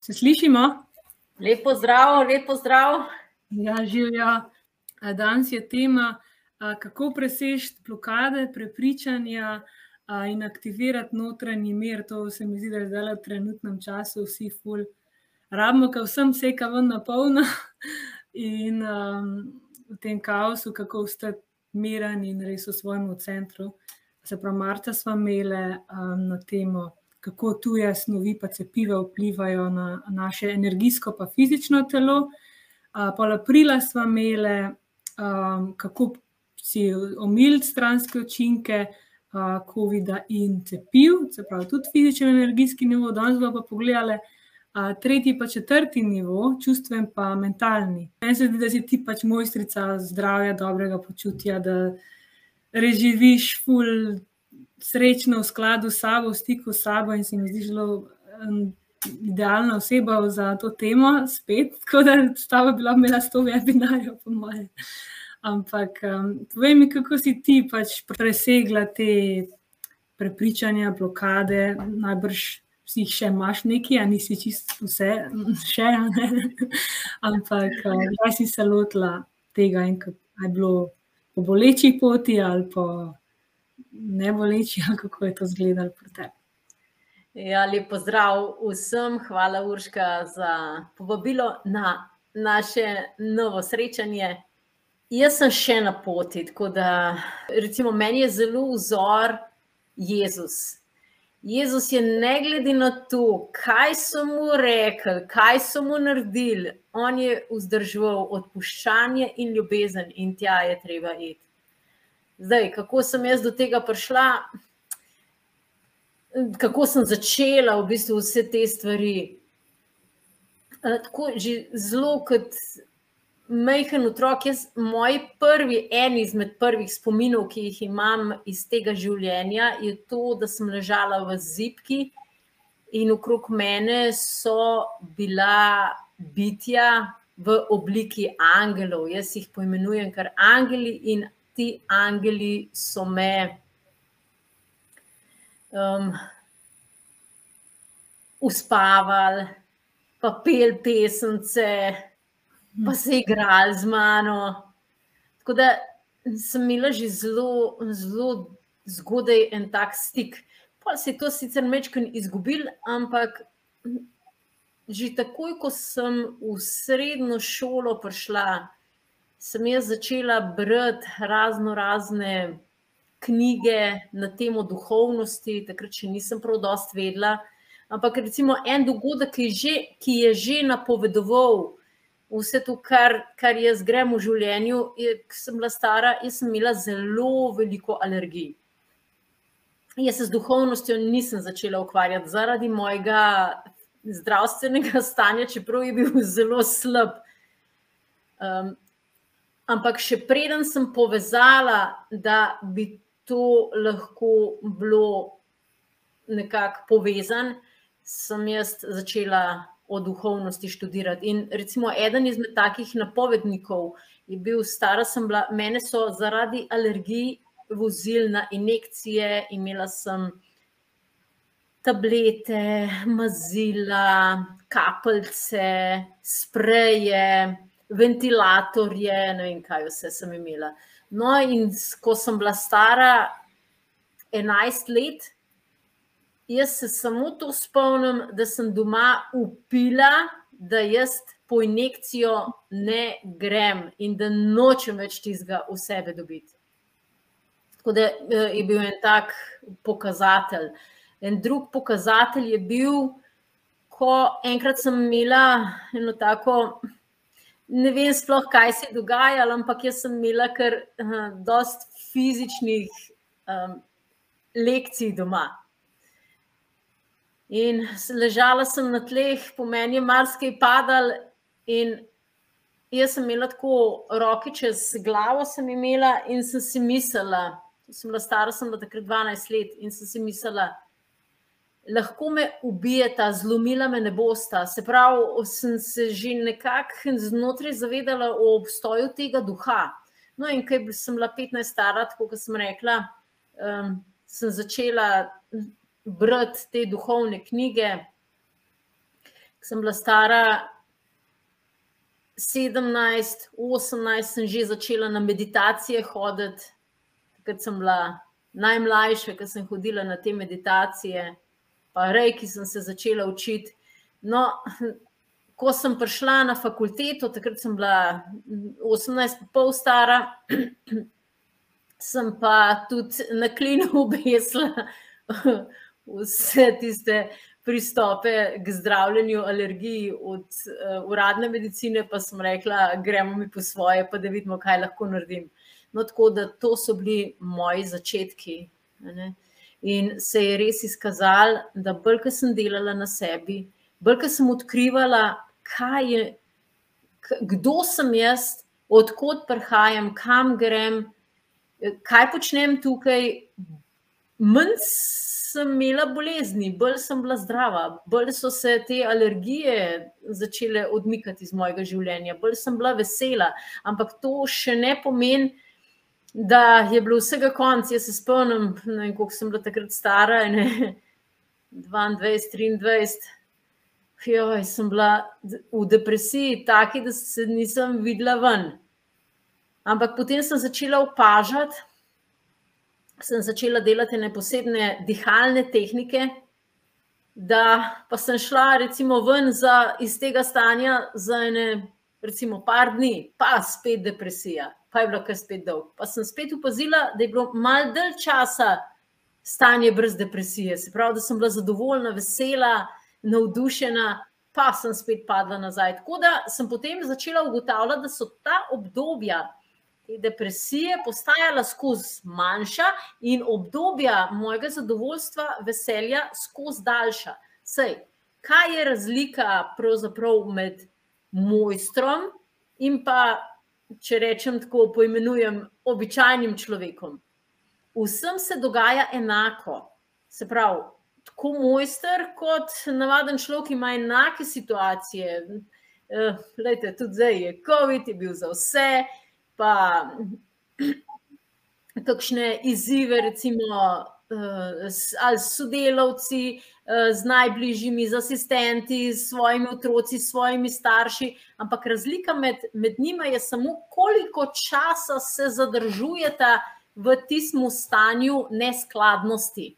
Se slišimo? Lepo zdrav, lepo zdrav. Ja, živijo. Danes je tema, kako presežeti blokade, prepričanja in aktivirati notranji mir. To se mi zdi, da je zdaj v trenutnem času vsi ful. Rabimo, da vsem seka ven na polno in um, v tem kaosu, kako ostati miren in res v svojem centru. Se pravi, Marta smo imeli um, na temo kako tuje snovi, pa cepiva vplivajo na naše energijsko, pa fizično telo. Pol aprila smo imeli, kako si omiliti stranske učinke COVID-a in cepiv, se pravi, tudi fizični in energijski nivo, danes pa pogledali. Uh, tretji, pa četrti nivo, čustven, pa mentalni. Meni se zdi, da si ti pač mojstrica zdravja, dobrega počutja, da reživiš, full srečno v skladu s sabo, v stiku s sabo in se mi zdi zelo idealna oseba za to temo, spet, tako da sta bila imela sto webinarjev, po mojem. Ampak um, povej mi, kako si ti pač presegla te prepričanja, blokade, najbrž. Si jih še imaš nekaj, a nisi čisto vse, še ne. Ampak, kaj si se lotila tega in kako je bilo po boleči poti ali po ne boleči, kako je to izgledalo pri tebi. Ja, lepo zdrav vsem, hvala Urška za povabilo na naše novo srečanje. Jaz sem še na poti, tako da recimo, meni je zelo vzor Jezus. Jezus je ne glede na to, kaj so mu rekli, kaj so mu naredili, on je vzdržal odpuščanje in ljubezen, in tja je treba iti. Zdaj, kako sem jaz do tega prišla, kako sem začela v bistvu vse te stvari. Eh, tako, že zelo kot majhen otrok, jaz, moj prvi, en izmed prvih spominov, ki jih imam iz tega življenja, je to, da sem ležala v zipki in okrog mene so bila bitja v obliki angelov. Jaz jih poimenujem kar angeli in ti angeli so me um, uspavali, pa pel pesence, pa se igrali z mano. Tako da sem imela že zelo, zelo zgodaj en tak stik. Pa se je to sicer mečken izgubil, ampak. Že takoj, ko sem v srednjo šolo prišla, sem jaz začela brati razno razne knjige na temo duhovnosti, takrat še nisem prav dosti vedela. Ampak recimo en dogodek, ki že, ki je že napovedoval vse to, kar, kar jaz grem v življenju, je, sem bila stara, jaz sem imela zelo veliko alergij. Jaz se z duhovnostjo nisem začela ukvarjati zaradi mojega zdravstvenega stanja, čeprav je bil zelo slab. Um, Ampak še preden sem povezala, da bi to lahko bilo nekako povezan, sem jaz začela o duhovnosti študirati. In recimo eden izmed takih napovednikov je bil, stara sem bila, mene so zaradi alergij vozili na injekcije, imela sem tablete, mazila, kapljice, spreje ventilatorje, ne vem, kaj vse sem imela. No, in ko sem bila stara 11 let, jaz se samo to spomnim, da sem doma upila, da jaz po injekcijo ne grem in da nočem več tistega v sebe dobiti. Tako da eh, je bil en tak pokazatelj. En drug pokazatelj je bil, ko enkrat sem imela eno tako ne vem sploh, kaj se je dogajalo, ampak jaz sem imela kar uh, dost fizičnih um, lekcij doma. In ležala sem na tleh, po meni je marsikaj padal, in jaz sem imela tako roke čez glavo, sem imela in sem si mislila, sem bila stara, sem bila takrat 12 let in sem si mislila, lahko me ubijeta, zlomila me ne bosta. Se pravi, sem se že nekako znotraj zavedala o obstoju tega duha. No, in kaj sem bila 15 stara, tako kot sem rekla, um, sem začela brati te duhovne knjige. sem bila stara 17, 18, sem že začela na meditacije hoditi. Takrat sem bila najmlajša, ker sem hodila na te meditacije, pa rej, ki sem se začela učiti. No, ko sem prišla na fakulteto, takrat sem bila 18, pol stara, sem pa tudi na klinu obesla vse tiste pristope k zdravljenju alergij od uh, uradne medicine, pa sem rekla, gremo mi po svoje, pa da vidimo, kaj lahko naredim. No, tako da to so bili moji začetki. Ne? In se je res izkazalo, da bolj, ko sem delala na sebi, bolj, ko sem odkrivala, kaj je, kdo sem jaz, odkot prihajam, kam grem, kaj počnem tukaj, manj sem imela bolezni, bolj sem bila zdrava, bolj so se te alergije začele odmikati iz mojega življenja, bolj sem bila vesela. Ampak to še ne pomeni, da je bilo vsega konc. Jaz se spomnim, koliko sem bila takrat stara, ne, 22, 23. Joj, sem bila v depresiji, taki, da se nisem videla ven. Ampak potem sem začela opažati, sem začela delati ne posebne dihalne tehnike, da pa sem šla recimo ven za, iz tega stanja za ene, recimo, par dni, pa spet depresija, pa je bilo kar spet dolg. Pa sem spet upazila, da je bilo mal dalj časa stanje brez depresije. Se pravi, da sem bila zadovoljna, vesela, navdušena, pa sem spet padla nazaj. Tako da sem potem začela ugotavljati, da so ta obdobja, te depresije postajala skozi manjša in obdobja mojega zadovoljstva, veselja skozi daljša. Sej, kaj je razlika med mojstrom in pa, če rečem tako, poimenujem običajnim človekom? Vsem se dogaja enako. Se pravi, tako mojster kot navaden človek, ima enake situacije. Uh, lejte, tudi zdaj je COVID, je bil za vse, pa kakšne izzive, recimo, uh, ali s sodelavci, z najbližjimi, z asistenti, s svojimi otroci, s svojimi starši. Ampak razlika med, med njima je samo, koliko časa se zadržujete v tistem stanju neskladnosti.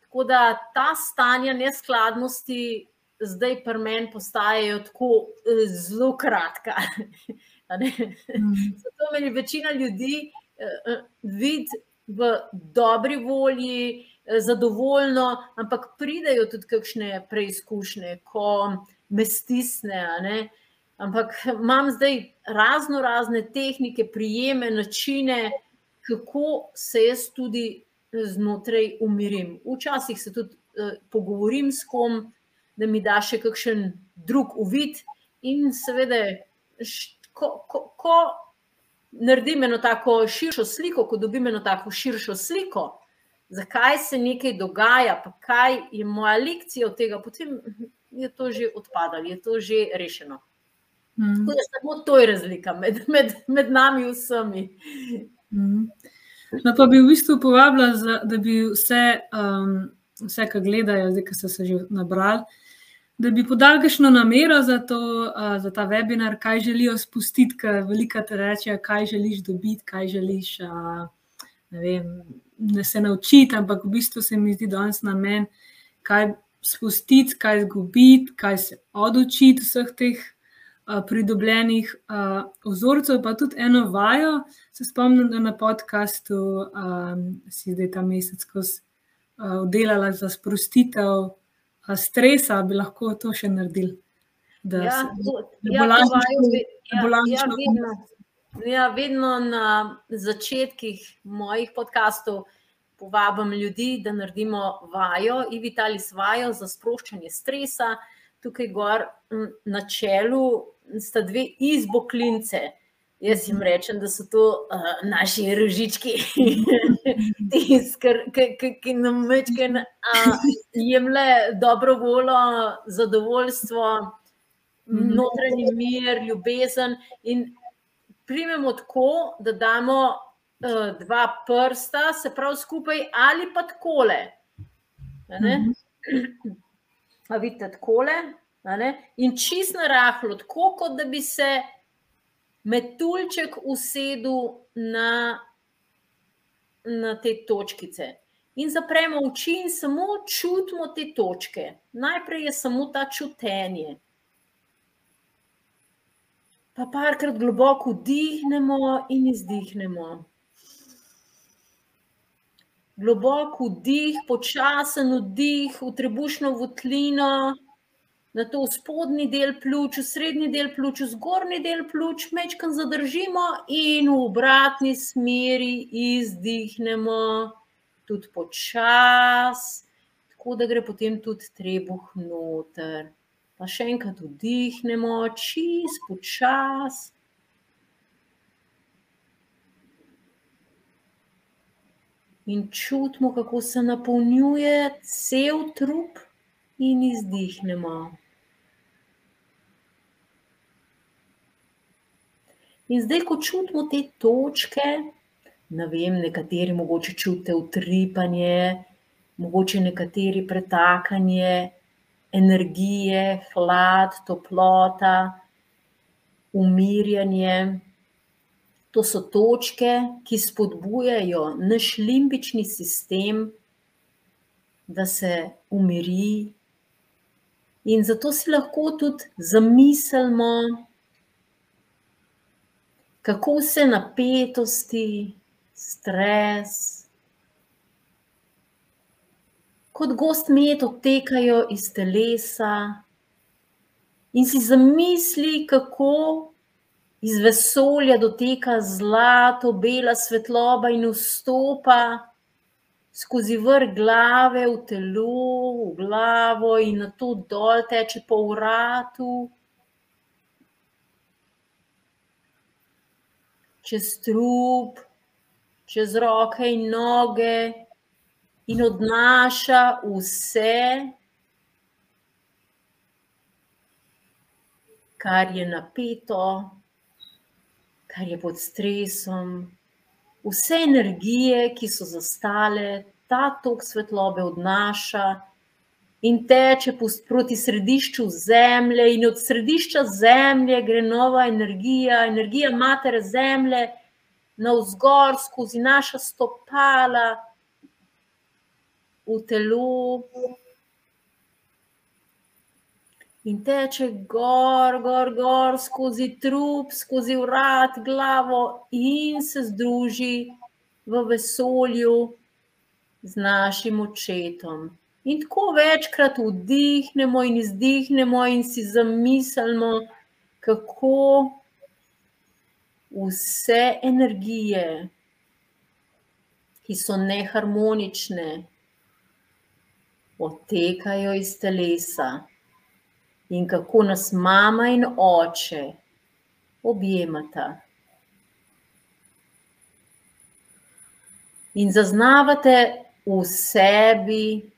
Tako da ta stanja neskladnosti. Zdaj, pri meni, postajajo tako zelo kratka. Mm. Zato meni večina ljudi uh, vidi v dobri volji, zadovoljno, ampak pridejo tudi kakšne preizkušnje, ko me stisne. Ampak imam zdaj razno razne tehnike, prijeme, načine, kako se jaz tudi znotraj umirim. Včasih se tudi uh, pogovorim s kom, da mi da še kakšen drug uvid, in seveda ko, ko, ko naredim eno tako širšo sliko, ko dobim eno tako širšo sliko, zakaj se nekaj dogaja, pa kaj je moja lekcija od tega, potem je to že odpadalo, je to že rešeno. Mm. Tako da samo to je razlika med, med, med nami vsemi. Mm. No, pa bi v bistvu povabila, da bi vse, um, vse kar gledajo, zdaj, ki so se že nabrali, da bi podal kakšno namero za, to, uh, za ta webinar, kaj želijo spustiti, ker veliko te reče, kaj želiš dobiti, kaj želiš uh, vem, ne se naučiti, ampak v bistvu se mi zdi danes na meni, kaj spustiti, kaj izgubiti, kaj se odučiti vseh teh. Pridobljenih uh, ozorcev, pa tudi eno vajo. Se spomnim, da na podkastu um, si zdaj ta mesec skozi uh, delala za sprostitev stresa, bi lahko to še naredili. Da ja, ja, ja, ja, vedno, ja, vedno na začetkih mojih podkastov povabim ljudi, da naredimo vajo, Ivitalis vajo za sproščanje stresa. Tukaj gor na čelu sta dve izboklince. Jaz jim rečem, da so to uh, naši rožički, ki nam večkaj uh, jemlje dobro voljo, zadovoljstvo, mhm. notranji mir, ljubezen. In primemo tako, da damo uh, dva prsta, se pravi skupaj, ali pa takole. Mhm. A vidite, takole, In čist na rahlo, tako kot da bi se metuljček usedel na, na te točkice. In zapremo oči in samo čutimo te točke. Najprej je samo ta čutenje. Pa parkrat globoko vdihnemo in izdihnemo. Globok vdih, počasen vdih v trebušno votlino, nato v spodnji del pljuč, v srednji del pljuč, v zgornji del pljuč, majčkeno zadržimo in v obratni smeri izdihnemo, tudi počasi, tako da gre potem tudi trebuh noter. Pa še enkrat vdihnemo, čisto počasi. In čutimo, kako se napolnjuje cel trup, in izdihnemo. In zdaj, ko čutimo te točke, ne vem, nekateri mogoče čutite utripanje, mogoče nekateri pretakanje energije, hlad, toplota, umirjanje. To so točke, ki spodbujajo naš limbični sistem, da se umiri. In zato si lahko tudi zamislimo, kako vse napetosti, stres kot gost med odtekajo iz telesa. In si zamisli, kako iz vesolja doteka zlato, bela svetloba in vstopa skozi vrh glave v telo, v glavo in nato dol teče po vratu. Čez trup, čez roke in noge in odnaša vse, kar je napeto, kar je pod stresom, vse energije, ki so zastale, ta tok svetlobe odnaša in teče proti središču Zemlje, in od središča Zemlje gre nova energija, energija matere Zemlje, navzgor skozi naša stopala v telo. In teče gor, gor, gor, skozi trup, skozi vrat, glavo, in se združi v vesolju z našim očetom. In tako večkrat vdihnemo in izdihnemo, in si zamislimo, kako vse energije, ki so neharmonične, odtekajo iz telesa, in kako nas mama in oče objemata. In zaznavate v sebi,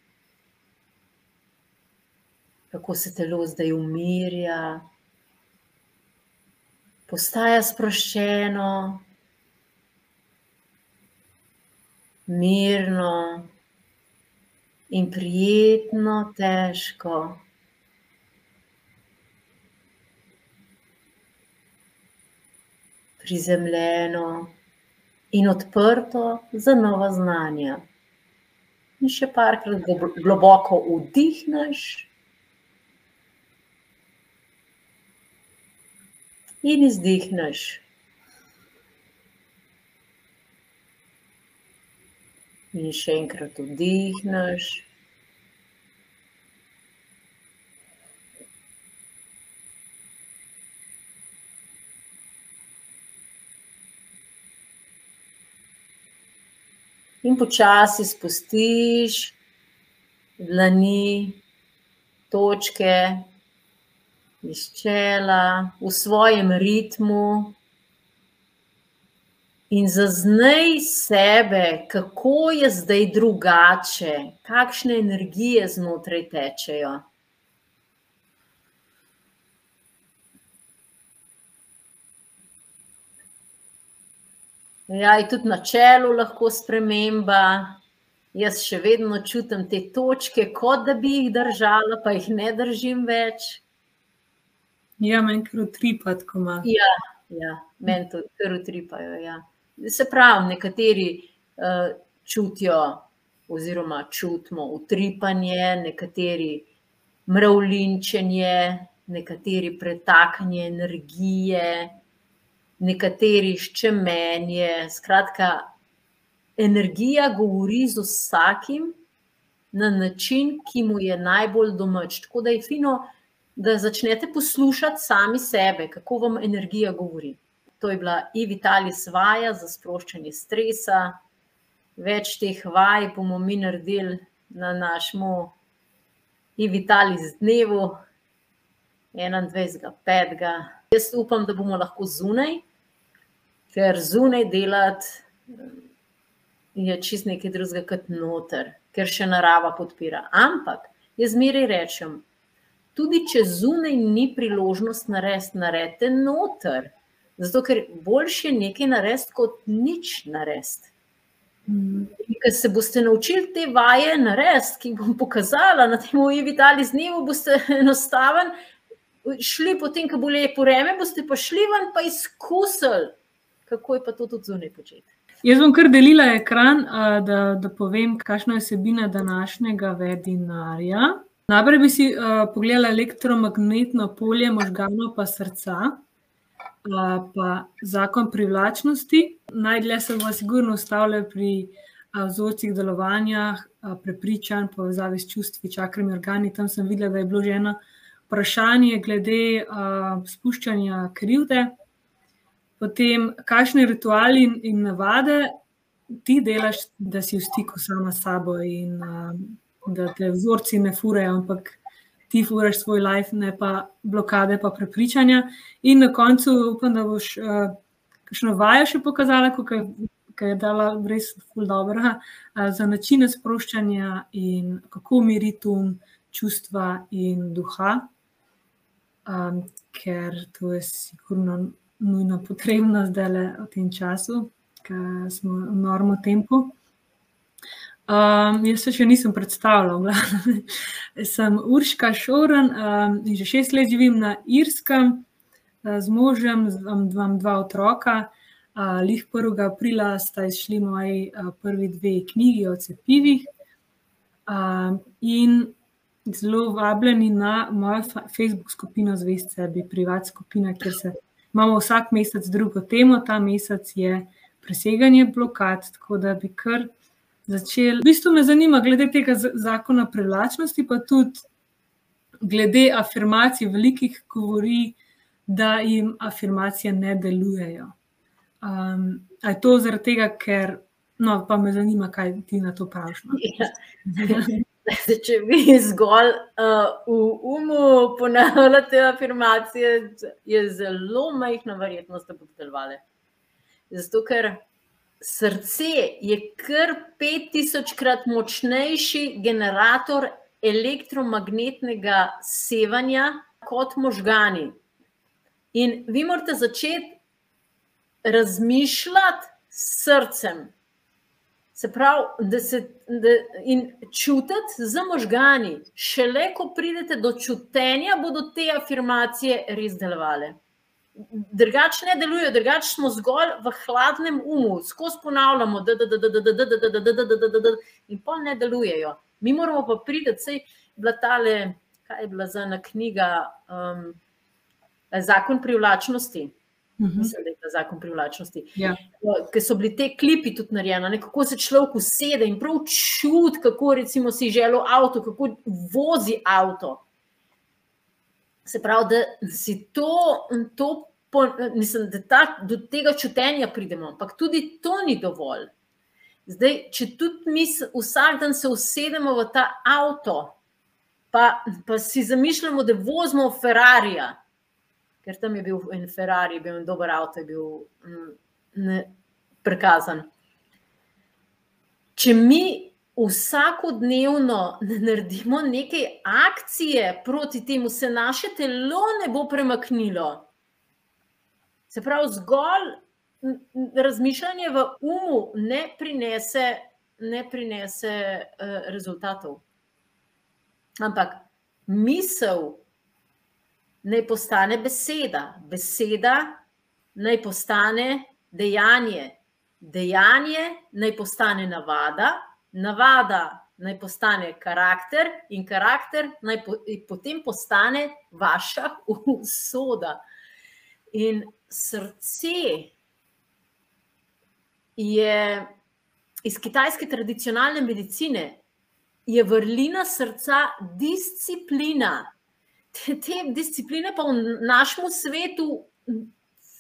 kako se telo zdaj umirja, postaja sproščeno, mirno in prijetno težko. Prizemljeno in odprto za nova znanja. In še parkrat globoko vdihneš. in izdihneš. In še enkrat vdihneš. In počasi spustiš dlani, točke, iz čela, v svojem ritmu. In zaznaj sebe, kako je zdaj drugače, kakšne energije znotraj tečejo. Ja, tudi na čelu lahko sprememba. Jaz še vedno čutim te točke, kot da bi jih držala, pa jih ne držim več. Ja, meni kar utripa tako malo. Ja, ja meni to kar utripajo. Ja. Se pravi, nekateri uh, čutijo, oziroma čutimo utripanje, nekateri mravlinčenje, nekateri pretakanje energije, nekateri ščemenje. Skratka, energija govori z vsakim na način, ki mu je najbolj domač. Tako da je fino da začnete poslušati sami sebe, kako vam energija govori. To je bila Ivitalis vaja za sproščanje stresa. Več teh vaj bomo mi naredili na našem Ivitalis dnevu, 21.5. Jaz upam, da bomo lahko zunaj, ker zunaj delati je čist nekaj drugega kot noter, ker še narava podpira. Ampak jaz zmeraj rečem, tudi če zunaj ni priložnost narediti, naredite noter. Zato, ker boljše je nekaj narediti, kot nič narediti. Mm. Ker se boste naučili te vaje narediti, ki jih bom pokazala na tem Ivitali z dnevu, boste enostaven. Šli potem, ko bo lepo vreme, boste pa šli ven in izkusili, kako je pa to tudi zunaj početi. Jaz bom kar delila ekran, da, da povem, kakšna je vsebina današnjega webinarja. Najprej bi si uh, pogledala elektromagnetno polje možganov, pa srca, uh, pa zakon privlačnosti. Najdlje se bomo sigurno ustavljali pri vzorcih delovanja, prepričanj, povezavi s čustvi, čakrimi organi. Tam sem videla, da je bilo že eno vprašanje glede uh, spuščanja krivde. Potem, kakšne rituali in, in navade ti delaš, da si v stiku sama s sabo in uh, da te vzorci ne furejo, ampak ti furaš svoj life, ne pa blokade, pa prepričanja. In na koncu upam, da boš uh, kakšno vajo še pokazala, ki je dala res ful dobro uh, za načine sproščanja in kako umiriti um, čustva in duha. Um, ker to je sigurno nujno potrebno zdaj v tem času, ki smo v normem tempu. Um, jaz se še nisem predstavljal. sem Urška Šoren um, in že šest let živim na Irskem, uh, z možem, imam dva otroka. Uh, Lih 1. aprila sta izšli moji uh, prvi dve knjigi o cepivih. Uh, in zelo vabljeni na mojo Facebook skupino Zvest sebi, privat skupina, kjer se imamo vsak mesec drugo temo. Ta mesec je preseganje blokad, tako da bi kar začeli. V bistvu me zanima, glede tega zakona privlačnosti, pa tudi glede afirmacij, velikih govori, da jim afirmacije ne delujejo. Um, je to zaradi tega, ker, no, pa me zanima, kaj ti na to praviš. No? Ja. Če vi zgolj uh, v umu ponavljate afirmacije, je zelo majhna verjetnost, da bodo delovali. Zato, ker srce je kar 5000krat močnejši generator elektromagnetnega sevanja kot možgani. In vi morate začeti razmišljati s srcem. Se pravi, da se da, in čutiti z možgani, šele ko pridete do čutenja, bodo te afirmacije res delovale drugače ne delujejo, drugače smo zgolj v hladnem umu, skozi ponavljamo, da in pa ne delujejo. Mi moramo pa priti, da je bila tale, kaj je bila za ena knjiga, um, Zakon privlačnosti. Mislim, da je ta zakon privlačnosti. Ja. Ker so bili te klipi tudi narejeni, kako se človek usede in prav čuti, kako recimo si želel avto, kako vozi avto. Se pravi, da si to, to po, mislim, da ta, do tega čutenja pridemo, ampak tudi to ni dovolj. Zdaj, če tudi mi vsak dan se usedemo v ta avto, pa, pa si zamišljamo, da vozimo Ferrari, ker tam je bil en Ferrari, bil en dober avto, je bil mm, ne, prikazan. Če mi vsakodnevno naredimo neke akcije proti temu, se naše telo ne bo premaknilo. Se pravi, zgolj razmišljanje v umu ne prinese, ne prinese uh, rezultatov. Ampak misel naj postane beseda, beseda naj postane dejanje, dejanje naj postane navada, navada naj postane karakter in karakter naj po, potem postane vaša usoda. In srce je iz kitajske tradicionalne medicine, je vrlina srca disciplina. Te, te discipline pa v našem svetu,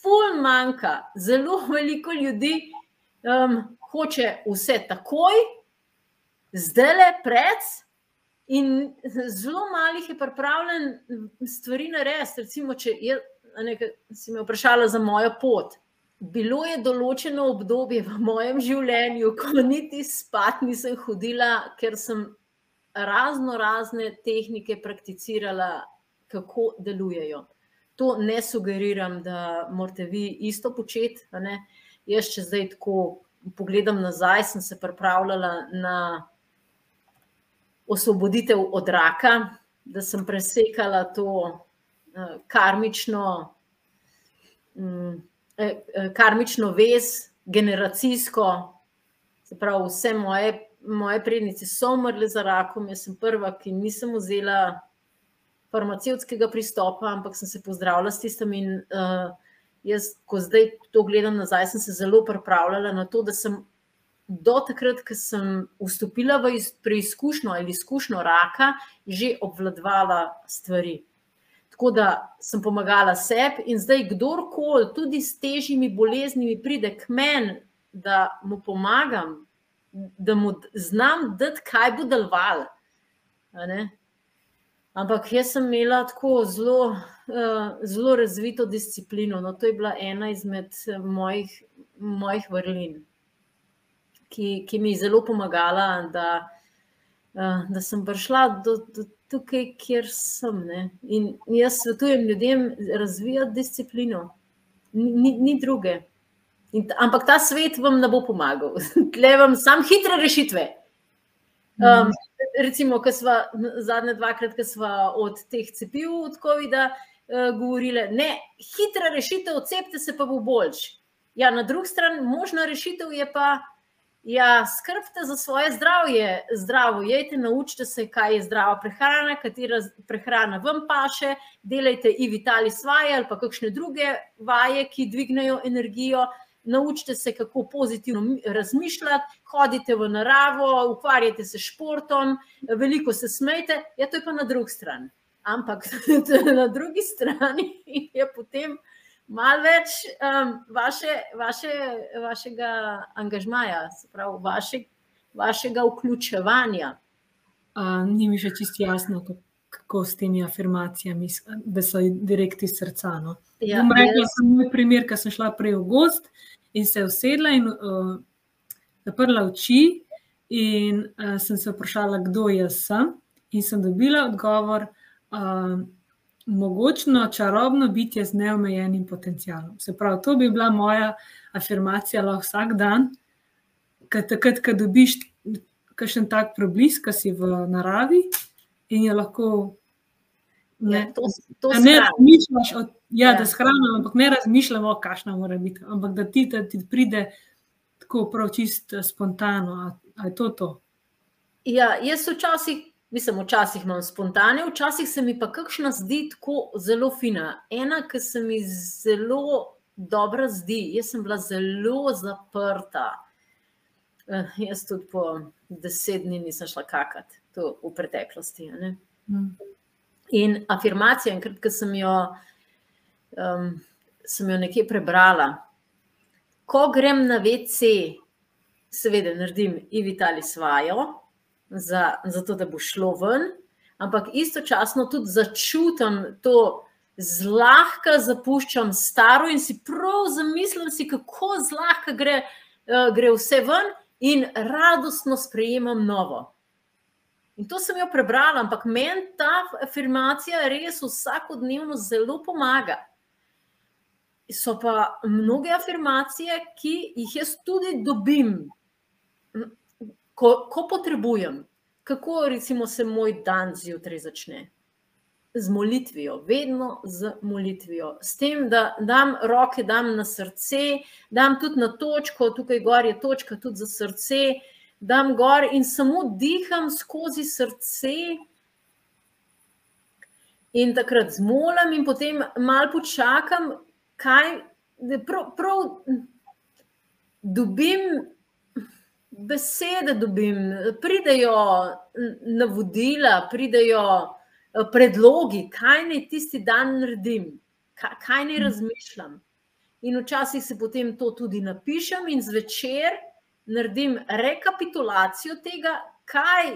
ful manjka. Zelo veliko ljudi um, hoče vse takoj, zdaj le pred, in zelo malih je pripravljen stvari narediti. Recimo, če je, nekaj, si me vprašala za mojo pot. Bilo je določeno obdobje v mojem življenju, ko niti spat nisem hodila, ker sem razno razne tehnike prakticirala, kako delujejo. To ne sugeriram, da morate vi isto početi. Jaz, če zdaj tako pogledam nazaj, sem se pripravljala na osvoboditev od raka, da sem presekala to karmično, um, eh, karmično vez, generacijsko. Se pravi, vse moje, moje prednice so umrle za rakom, jaz sem prva, ki nisem vzela farmacevtskega pristopa, ampak sem se pozdravila s tistim. In uh, jaz, ko zdaj to gledam nazaj, sem se zelo pripravljala na to, da sem do takrat, ko sem vstopila v preizkušnjo ali izkušnjo raka, že obvladovala stvari. Tako da sem pomagala sebi, in zdaj kdorkoli, tudi s težjimi boleznimi, pride k meni, da mu pomagam, da mu znam dati, kaj bo deloval. Ampak jaz sem imela tako zelo, zelo razvito disciplino. No, to je bila ena izmed mojih, mojih vrlin ki, ki mi je zelo pomagala, da, da sem prišla do, do tukaj, kjer sem. Ne? In jaz svetujem ljudem razvijati disciplino, ni, ni druge. In, ampak ta svet vam ne bo pomagal, tle vam samo hitre rešitve. Um, recimo, ko smo zadnje dvakrat, ko smo od teh cepiv, od COVID-a, uh, govorili, ne, hitra rešitev, odcepite se, pa bo boljš. Ja, na drugi strani, možna rešitev je pa, Ja, skrbite za svoje zdravje, zdravo jejte, naučite se, kaj je zdrava prehrana, katera prehrana vam paše, delajte i vitali svaje ali pa kakšne druge vaje, ki dvignejo energijo. Naučite se, kako pozitivno razmišljati, hodite v naravo, ukvarjate se s športom, veliko se smejte, ja, to je pa na drugi strani. Ampak na drugi strani je potem malo več um, vaše, vaše, vašega angažmaja, pravi, vaše, vašega vključevanja. Uh, ni mi še čisto jasno, kako s temi afirmacijami, da so direkti iz srca. No. Ja, rekla sem moj primer, ker sem šla prej v gost in se usedla in uh, zaprla oči. In uh, sem se vprašala, kdo jaz sem, in sem dobila odgovor. Uh, mogočno čarobno bitje z neomejenim potencialom. Se pravi, to bi bila moja afirmacija lahko vsak dan, ker takrat, ko dobiš kakšen tak preblisk, ki si v naravi in je lahko. Ne, ja, to, to ne razmišljaš, od, ja, ja. da shranimo, ampak ne razmišljamo, kakšna mora biti. Ampak da ti, da ti pride tako prav čist spontano. Ali je to to? Ja, jaz včasih Mislim, včasih imam spontane, včasih se mi pa kakšna zdi tako zelo fina. Ena, ki se mi zelo dobro zdi, jaz sem bila zelo zaprta. Uh, jaz tudi po deset dni nisem šla kakati, to v preteklosti. Mm. In afirmacija, enkrat, ki sem jo, um, sem jo nekje prebrala, ko grem na VC, seveda naredim i vitali svojo za, za to, da bo šlo ven, ampak istočasno tudi začutim to zlahka, zapuščam staro in si prav zamislim, si, kako zlahka gre, uh, gre vse ven in radostno sprejemam novo. In to sem jo prebrala, ampak meni ta afirmacija res vsakodnevno zelo pomaga. So pa mnoge afirmacije, ki jih jaz tudi dobim, ko, ko potrebujem, kako recimo se moj dan zjutraj začne. z molitvijo, vedno z molitvijo. S tem, da dam roke, dam na srce, dam tudi na točko, tukaj gor je točka tudi za srce, dam gor in samo diham skozi srce. In takrat zmolim, in potem malo počakam, kaj prav, prav dobim besede, dobim, pridejo navodila, pridejo. Eh, predlogi, kaj naj tisti dan naredim, kaj naj mhm. razmišljam. In včasih se potem to tudi napišem, in zvečer naredim rekapitulacijo tega, kaj,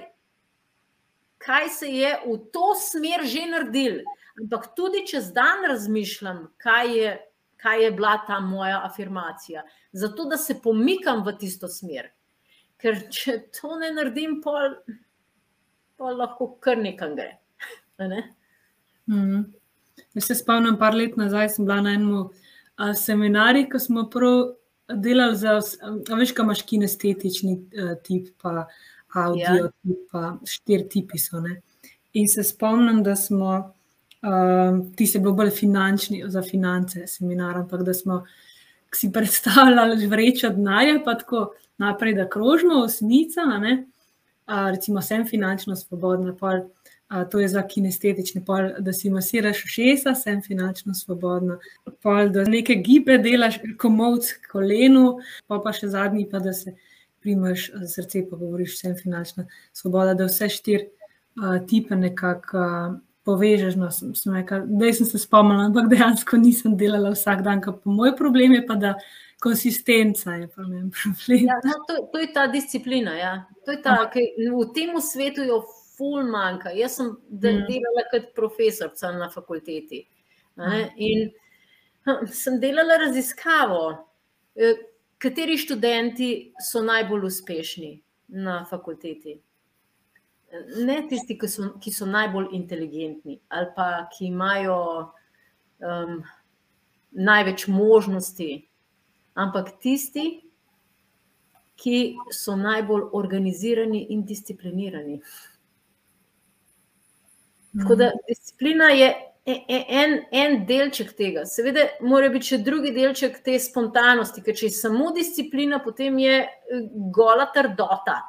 kaj se je v to smer že naredil. Ampak tudi čez dan razmišljam, kaj je, kaj je bila ta moja afirmacija, zato da se pomikam v tisto smer. Ker če to ne naredim, pa, pa lahko kar nekam gre. Mm. Jaz se spomnim, par let nazaj sem bila na enem seminarju, ko smo prav delali za, veš, kaj imaš kinestetični uh, tip, pa audio ja. tip, pa štiri tipi so. Ne? In se spomnim, da smo, uh, ti se bil bolj finančni, za finance seminar, ampak da smo si predstavljali vrečo denarja, pa tako naprej, da krožno osmica, uh, recimo sem finančno svobodna, pa to je za kinestetični pol, da si masiraš ušesa, sem finančno svobodna. Pol, da nekaj gibe delaš, komovc kolenu, pa pa še zadnji, pa da se primaš srce, pa govoriš, sem finančno svobodna, da vse štiri tipe nekako. Povežeš, no, sem, sem rekel, da sem se spomnila, ampak dejansko nisem delala vsak dan. Moj problem je pa, da konsistenca je problem. Ja, no, to, to je ta disciplina. Ja. Je ta, v tem svetu jo ful manjka. Jaz sem mm. delala kot profesorica na fakulteti. Mm. In hm, sem delala raziskavo, eh, kateri študenti so najbolj uspešni na fakulteti. Ne tisti, ki so, ki so najbolj inteligentni ali pa ki imajo um, največ možnosti, ampak tisti, ki so najbolj organizirani in disciplinirani. Tako da disciplina je e, e, en, en delček tega. Seveda, mora biti še drugi delček te spontanosti, ker če je samo disciplina, potem je eh, gola trdota.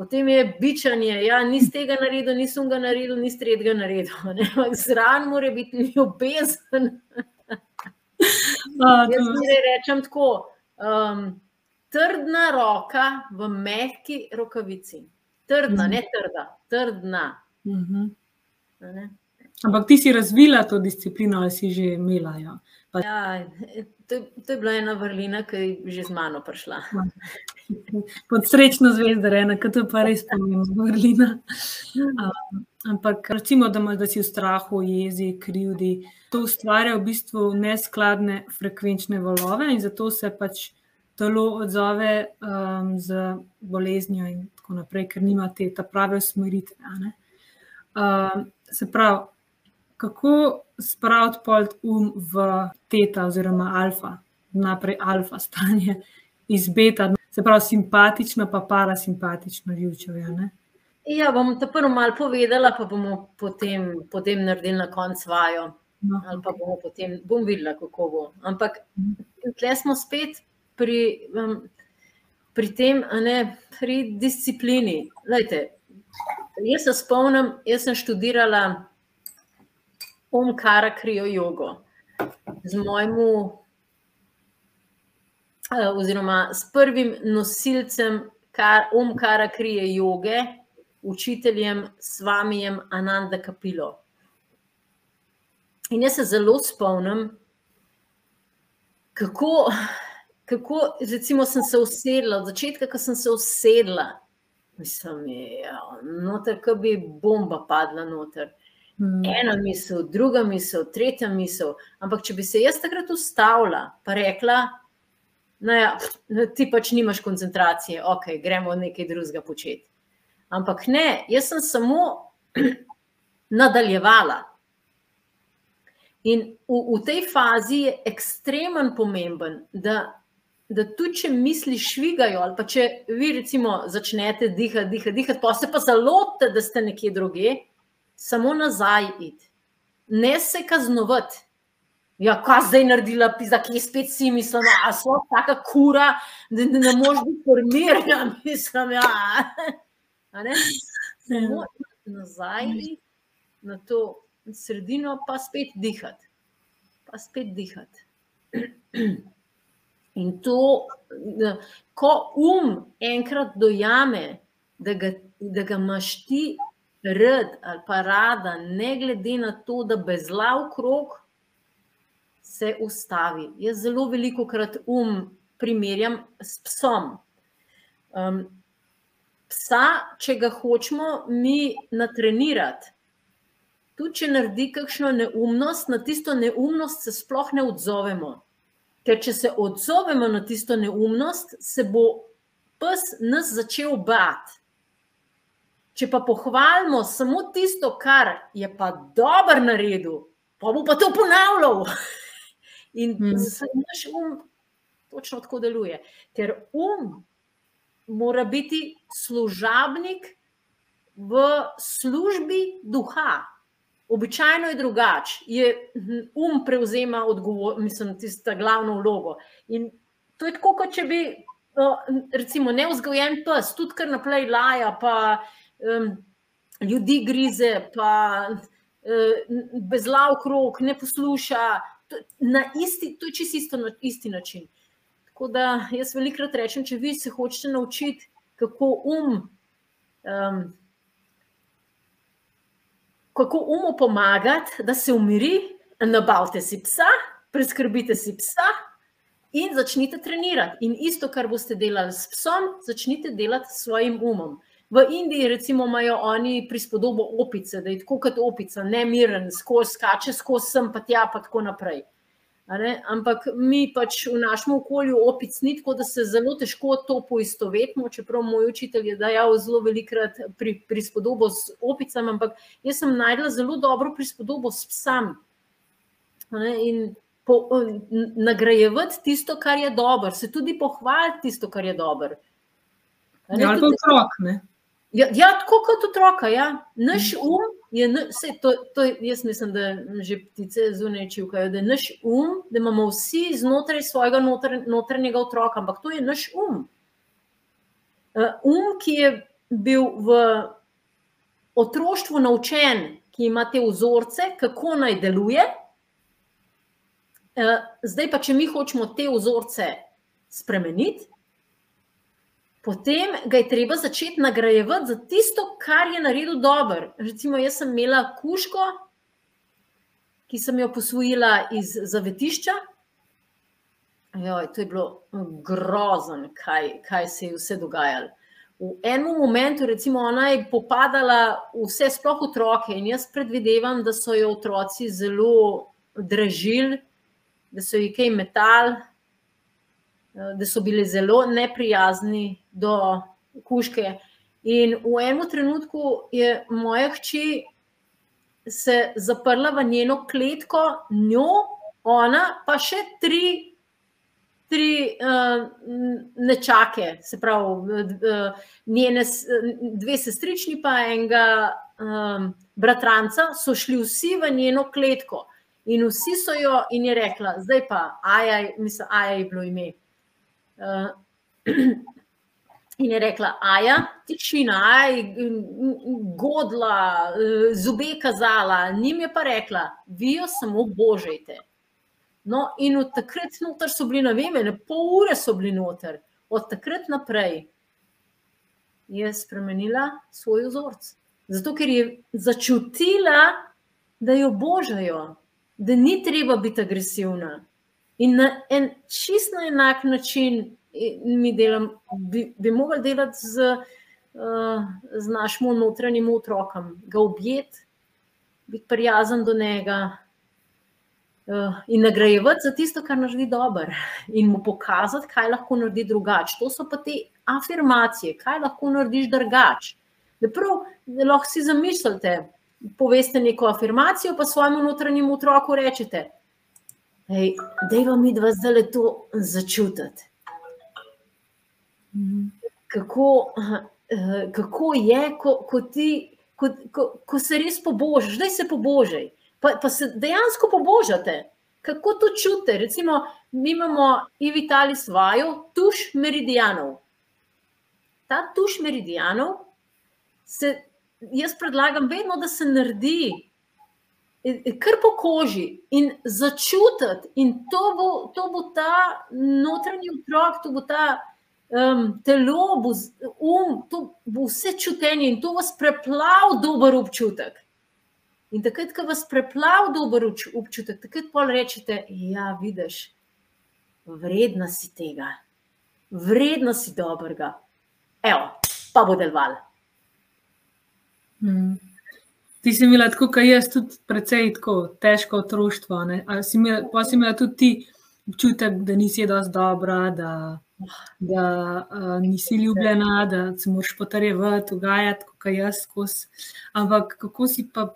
Potem je bičanje, ja, ni z tega naredil, nisem ga naredil, ni z tretjega naredil. Zraven mora biti ljubezen. Jaz ne rečem tako. Um, trdna roka v mehki rokavici. Trdna, ne trda, trdna. Uh mhm. -huh. Ampak ti si razvila to disciplino, ali si že imela? Ja. Pa... Ja, to, to je bila ena vrlina, ki je že z mano prišla. Pod srečno zvezdo, ena, ki to pa res pomeni, vrlina. Um, ampak recimo, da, da si v strahu, jezi, krivdi. To ustvarja v bistvu neskladne frekvenčne valove in zato se pač telo odzove um, z boleznijo in tako naprej, ker nima te prave usmeritve. Uh, se pravi, kako spraviti polt um v teta oziroma alfa, naprej alfa stanje iz beta, se pravi simpatično, pa parasimpatično živčevje. Ja, bom to prvo malo povedala, pa bomo potem, potem naredili na koncu vajo. No. Ali pa bomo potem, bom videla, kako bo. Ampak tukaj smo spet pri, um, pri tem, ne, pri disciplini. Lejte, Jaz se spomnim, jaz sem študirala omkara krijo jogo z mojim, eh, oziroma s prvim nosilcem omkara krije joge, učiteljem Svamijem Ananda Kapilo. In jaz se zelo spomnim, kako, kako recimo, sem se usedla, od začetka, ko sem se usedla. Mislim, ja, noter, ki bi bomba padla noter. Hmm. Ena misel, druga misel, tretja misel. Ampak, če bi se jaz takrat ustavila in rekla, da ja, ti pač nimaš koncentracije, ok, gremo nekaj drugega početi. Ampak ne, jaz sem samo nadaljevala. In v, v tej fazi je ekstremen pomemben, da da tudi če misli švigajo, ali pa če vi recimo začnete dihati, dihati, dihati, pa se pa zalote, da ste nekje druge, samo nazaj iti, ne se kaznovati. Ja, kaj zdaj naredila, pisa, ki spet si, mislim, da so taka kura, da ne, ne moreš biti formirana, mislim, ja. A ne? Samo nazaj na to sredino, pa spet dihati. Pa spet dihati. In to, ko um enkrat dojame, da ga, da ga imaš ti rad ali pa rada, ne glede na to, da bezla v krog, se ustavi. Jaz zelo veliko krat um primerjam s psom. Um, psa, če ga hočemo mi natrenirati, tudi če naredi kakšno neumnost, na tisto neumnost se sploh ne odzovemo. Ker če se odzovemo na tisto neumnost, se bo pes nas začel bati. Če pa pohvalimo samo tisto, kar je pa dobro naredil, pa bo pa to ponavljal. In hmm. naš um točno tako deluje. Ker um mora biti služabnik v službi duha. Običajno je drugače, je um prevzema odgovornost, mislim, tisto glavno vlogo. In to je tako, kot če bi, recimo, neuzgojen pes, tudi kar naprej laja, pa um, ljudi grize, pa um, bezlav krok, ne posluša, na isti, to je čisto isto, na isti način. Tako da jaz velikrat rečem, če vi se hočete naučiti, kako um, um kako umu pomagati, da se umiri, nabavite si psa, preskrbite si psa in začnite trenirati. In isto, kar boste delali s psom, začnite delati s svojim umom. V Indiji, recimo, imajo oni prispodobo opice, da je tako kot opica, ne miren, skozi skače, skozi sem pa tja, pa tako naprej. Ampak mi pač v našem okolju opic ni tako, da se zelo težko to poistovetimo. Čeprav moj učitelj je dajal zelo velikrat pri, prispodobo s opicami, ampak jaz sem najdela zelo dobro prispodobo s psami. In po, nagrajevati tisto, kar je dobro, se tudi pohvaliti tisto, kar je dobro. Ja, ali pa otrok, ne? Ja, ja, tako kot otroka. Ja. Naš mhm. um je, vse, to, to, jaz mislim, da že ptice zunaj čivkajo, da je naš um, da imamo vsi znotraj svojega notr, notranjega otroka, ampak to je naš um. Uh, um, ki je bil v otroštvu naučen, ki ima te vzorce, kako naj deluje. Uh, zdaj pa, če mi hočemo te vzorce spremeniti, potem ga je treba začeti nagrajevati za tisto, kar je naredil dobro. Recimo, jaz sem imela kuško, ki sem jo posvojila iz zavetišča. Joj, to je bilo grozno, kaj, kaj se je vse dogajalo. V enem momentu, recimo, ona je popadala vse, sploh otroke, in jaz predvidevam, da so jo otroci zelo dražili, da so jih kaj metali, da so bili zelo neprijazni do kuške. In v enem trenutku je moja hči se zaprla v njeno kletko, njo, ona pa še tri, tri uh, nečake, se pravi, uh, njene dve sestrični, pa enega um, bratranca, so šli vsi v njeno kletko. In vsi so jo, in je rekla, zdaj pa, ajaj, mislim, ajaj je bilo ime. Uh, in je rekla, aja, tišina, aj, godla, zobe kazala, njim je pa rekla, vi jo samo božajte. No, in od takrat noter so bili, ne vem, ne pol ure so bili noter, od takrat naprej je spremenila svoj vzorc. Zato, ker je začutila, da jo božajo, da ni treba biti agresivna. In na en čist na enak način mi delam, bi, bi mogli delati z, uh, z našim notranjim otrokom, ga objeti, biti prijazen do njega uh, in nagrajevati za tisto, kar naredi dobro, in mu pokazati, kaj lahko naredi drugače. To so pa te afirmacije, kaj lahko narediš drugače. Da prav, da lahko si zamislite. Poveste neko afirmacijo, pa svojemu notranjemu otroku rečete: da je vam idva zdaj to začutiti. Kako, kako je, ko, ko, ti, ko, ko, ko se res pobožiš, zdaj se pobožaj, pa, pa se dejansko pobožate. Kako to čutite? Recimo, mi imamo v Italiji svojo tuš meridijanov. Ta tuš meridijanov, se, jaz predlagam, vedno, da se naredi kar po koži in začutiti, in to bo, to bo ta notranji otrok, to bo ta um, telo, bo um, to bo vse čutenje in to vas preplav dober občutek. In takrat, ko vas preplav dober občutek, takrat pa rečete, ja, vidiš, vredna si tega, vredna si dobrega. Evo, pa bo deloval. Hmm. Ti si imela tako, kot jaz, tudi precej tako težko otroštvo. Pa si imela tudi ti občutek, da nisi dovolj dobra, da, da uh, nisi ljubljena, da se moraš potrjevati, ugajati, kot jaz. Kos. Ampak kako si pa,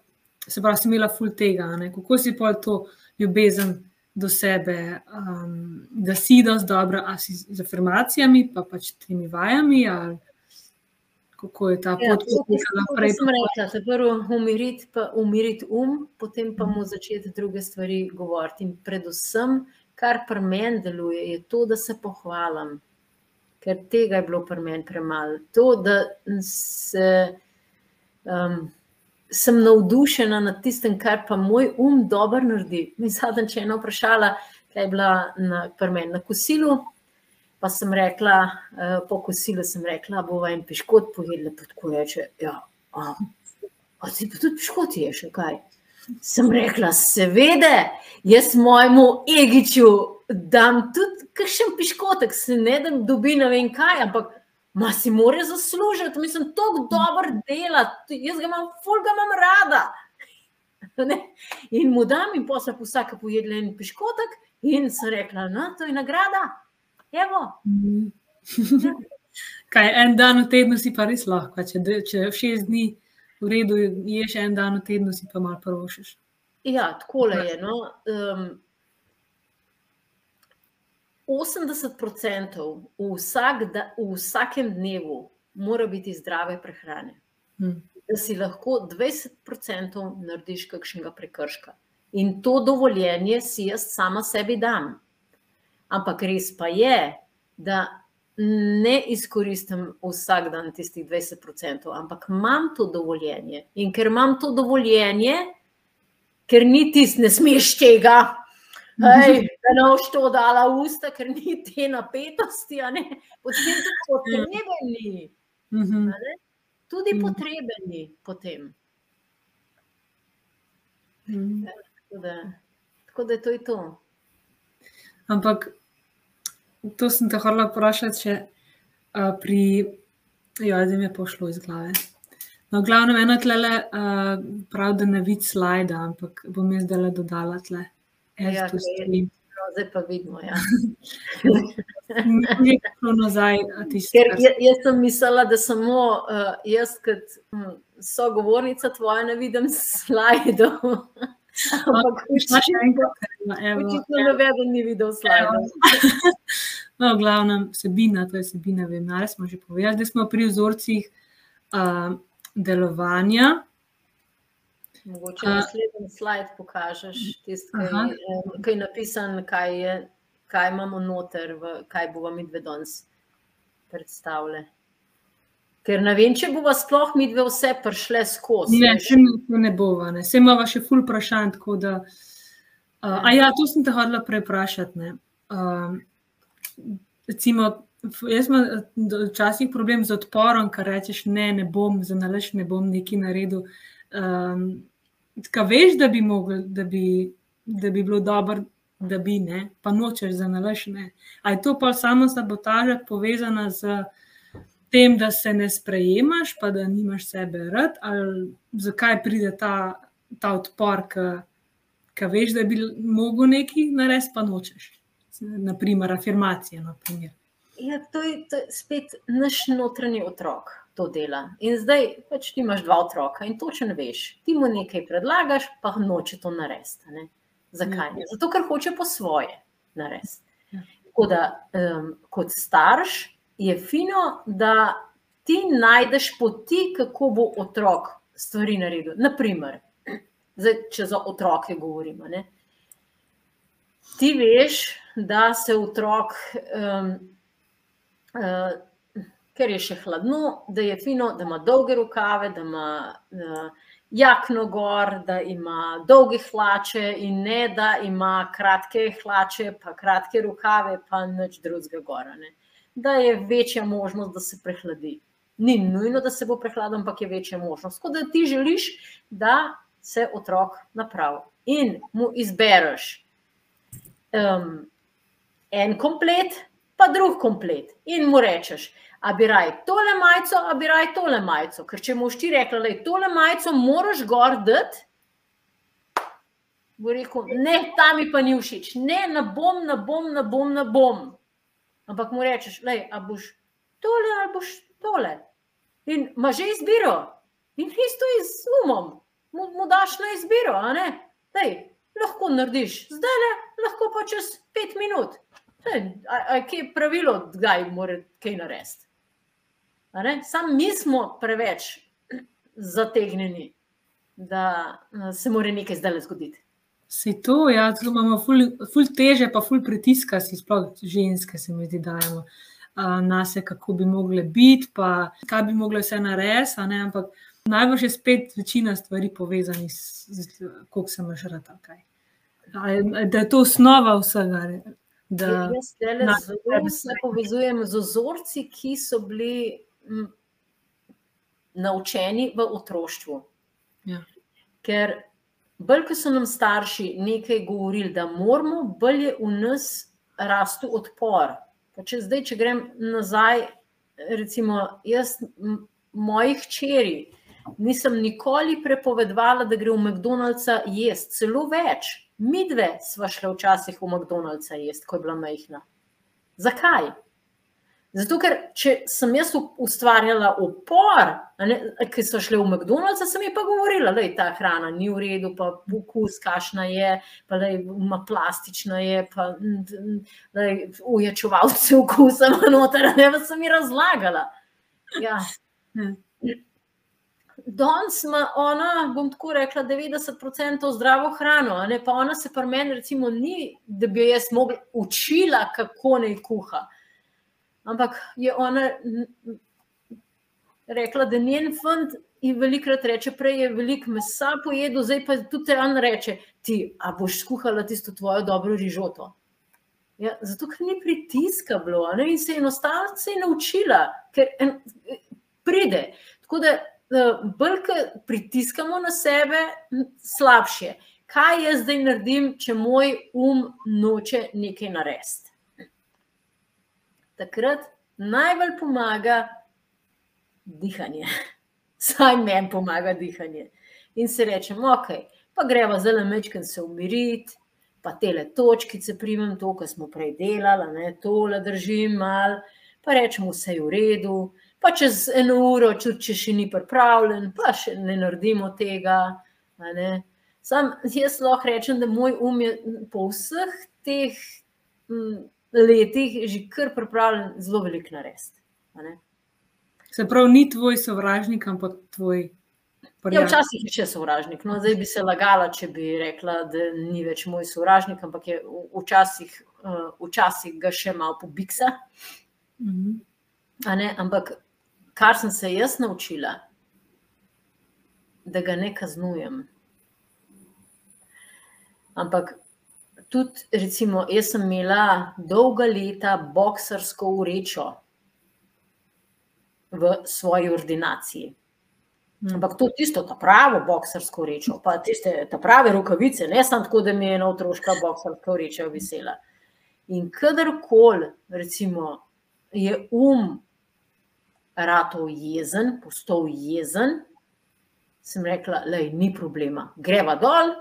se pravi, si imela ful tega, ne? kako si pa to ljubezen do sebe, um, da si dovolj dobra, a si z afirmacijami, pa pač temi vajami. Ali, kako je ta ja, pot potekala naprej. Kot sem rekla, prvo umiriti, pa umiriti um, potem pa mu začeti druge stvari govoriti. In predvsem, kar pri meni deluje, je to, da se pohvalim, ker tega je bilo pri meni premalo. To, da se, um, sem navdušena nad tistem, kar pa moj um dobro naredi. Mi zadnjič eno vprašala, kaj je bila na, pri meni na kosilu. Pa sem rekla, uh, po kosilu sem rekla, bo en piškot pojedla, tako reče. Ja, a, si pa tudi piškot ješ, kaj? Sem rekla, seveda, jaz mojemu egiču dam tudi kakšen piškotek, se ne da dobi ne vem kaj, ampak ma si more zaslužiti, mislim, tako dobro dela, jaz ga imam, ful ga imam rada. Ne? In mu dam in posla po vsake pojedla en piškotek in sem rekla, no, to je nagrada. Mhm. Kaj, en dan v tednu si pa res lahko, če, če šest dni v redu ješ, en dan v tednu si pa malo prvošiš. Ja, tako je. No. Um, 80% v, vsak da, v vsakem dnevu mora biti zdrave prehrane. Hmm. Da si lahko 20% narediš kakšnega prekrška. In to dovoljenje si jaz sama sebi dam. Ampak res pa je, da ne izkoristim vsak dan tistih 20%, ampak imam to dovoljenje. In ker imam to dovoljenje, ker ni tisti, ne smeš tega, hej, da ne boš to dala v usta, ker ni te napetosti, potem tudi potrebni. Mhm. Tudi mhm. potrebni potem. Mhm. Tako da, tako da to. Je to. Ampak to sem te hotel vprašati, če uh, pri. Ja, zdaj mi je pošlo iz glave. No, glavno, eno tlele, uh, prav, da ne vidiš slajda, ampak bom jaz zdaj le dodala tle. Ja, no, zdaj pa vidimo. Ja. nazaj, Ker, jaz sem mislila, da samo uh, jaz, kot hm, sogovornica tvoja, ne vidim slajdov. Ampak, še enkrat, očitno noben ni videl slajdov. No, glavna vsebina, to je vsebina, vem, ali smo že povedali, da smo pri vzorcih uh, delovanja. Mogoče uh, naslednji slajd pokažeš, tisti, ki je napisan, kaj, je, kaj imamo noter, v, kaj bo vam idve danes predstavljali. Ker ne vem, če bomo sploh mi dve vse prišle skozi. Ne, še ne bomo, se imamo še ful vprašanj. Da, uh, a ja, to sem te hodila preprašati. Uh, recimo, jaz imam včasih problem z odporom, kar rečeš, ne, ne bom, za nalaž ne bom nekaj naredil. Um, Kaj veš, da bi, mogel, da, bi, da bi bilo dobro, da bi ne, pa nočeš za nalaž. Ali je to pa samo sabotaža povezana z tem, da se ne sprejemaš, pa da nimaš sebe rad, ali zakaj pride ta, ta odpor, ki veš, da bi lahko nekaj naredil, pa nočeš. Naprimer, afirmacije. Naprimer. Ja, to, je, to je spet naš notranji otrok. To dela. In zdaj pač ti imaš dva otroka in točno veš, ti mu nekaj predlagaš, pa noče to narediti. Zakaj? Ja. Zato, ker hoče po svoje narediti. Ja. Tako da, um, kot starš, je fino, da ti najdeš poti, kako bo otrok stvari naredil. Naprimer, zdaj, če za otroke govorimo. Ne? Ti veš, da se otrok, um, uh, ker je še hladno, da je fino, da ima dolge rokave, da ima uh, jakno gor, da ima dolge hlače in ne da ima kratke hlače, pa kratke rokave, pa nič drugega gora. Ne? Da je večja možnost, da se prehladi. Ni nujno, da se bo prehladil, ampak je večja možnost. Tako da ti želiš, da se otrok napravi in mu izbereš um, en komplet, pa drug komplet, in mu rečeš, a bi raj tole majico, a bi raj tole majico. Ker če mu šti rekla, da je tole majico, moraš gor dati. Bo rekel, ne, ta mi pa ni všeč, ne, ne bom, ne bom, ne bom, ne bom. Ampak mu rečeš, le, a boš tole ali boš tole. In ima že izbiro, in isto je z umom, mu, mu daš na izbiro, a ne. Lej, lahko narediš zdaj, le, lahko pa čez pet minut. Kaj je pravilo, kdaj mora kaj narediti? Sam mi smo preveč zategnjeni, da se mora nekaj zdaj zgoditi. Se to, ja, zelo imamo ful, ful teže, pa ful pritiska, si sploh ženske, se mi zdi, dajemo na se, kako bi mogle biti, pa kaj bi mogle vse narediti. Ampak najbolj je spet večina stvari povezanih s tem, kako se imaš rad. Da je to osnova vsega. Da, Jaz se povezujem z ozorci, ki so bili naučeni v otroštvu. Ja. Ker bolj, ko so nam starši nekaj govorili, da moramo, bolj je v nas rastu odpor. Pa če zdaj, če grem nazaj, recimo, jaz, mojih čeri, nisem nikoli prepovedala, da gre v McDonald'sa jesti, celo več. Mi dve sva šla včasih v McDonald'sa jesti, ko je bila majhna. Zakaj? Zato, ker če sem jaz ustvarjala upor, ki so šli v McDonald's, sem jim pa govorila, da je ta hrana ni v redu, pa okus, kašna je, pa da je plastična, je, pa da je uječevalce okusa, noter, ne pa sem jim razlagala. Ja. Danes ima ona, bom tako rekla, 90% zdravo hrano, ne? pa ona se pri meni, recimo, ni, da bi jaz mogla učila, kako naj kuha. Ampak je ona rekla, da njen fant in velikrat reče, prej je veliko mesa pojedel, zdaj pa tudi on reče, ti, a boš skuhala tisto tvojo dobro rižoto. Ja, zato, ker ni pritiska bilo ne? in se je enostavno se je naučila, ker en, pride. Tako da bolj, ko pritiskamo na sebe, slabše. Kaj jaz zdaj naredim, če moj um noče nekaj narediti? Takrat najbolj pomaga dihanje. Saj meni pomaga dihanje. In se rečem, ok, pa greva zelo mečken se umiriti, pa tele točkice primem, to, kar smo prej delali, ne, tole držim mal, pa rečem, vse je v redu, pa čez eno uro, čut, če še ni pripravljen, pa še ne naredimo tega. Sam jaz lahko rečem, da moj um je po vseh teh letih že kar pripravljen zelo velik narediti. Se pravi, ni tvoj sovražnik, ampak tvoj. Ja, včasih je še sovražnik. No, zdaj bi se lagala, če bi rekla, da ni več moj sovražnik, ampak je včasih, uh, včasih ga še malo pobiksa. -hmm. Ampak kar sem se jaz naučila, da ga ne kaznujem. Ampak tudi, recimo, jaz sem imela dolga leta boksarsko urečo v svoji ordinaciji. Ampak to tisto, ta pravo boksarsko rečo, pa tiste ta prave rokavice, ne samo tako, da mi je ena otroška boksarska reča vesela. In kadarkoli, recimo, je um ratov jezen, postal jezen, sem rekla, da ni problema, greva dol,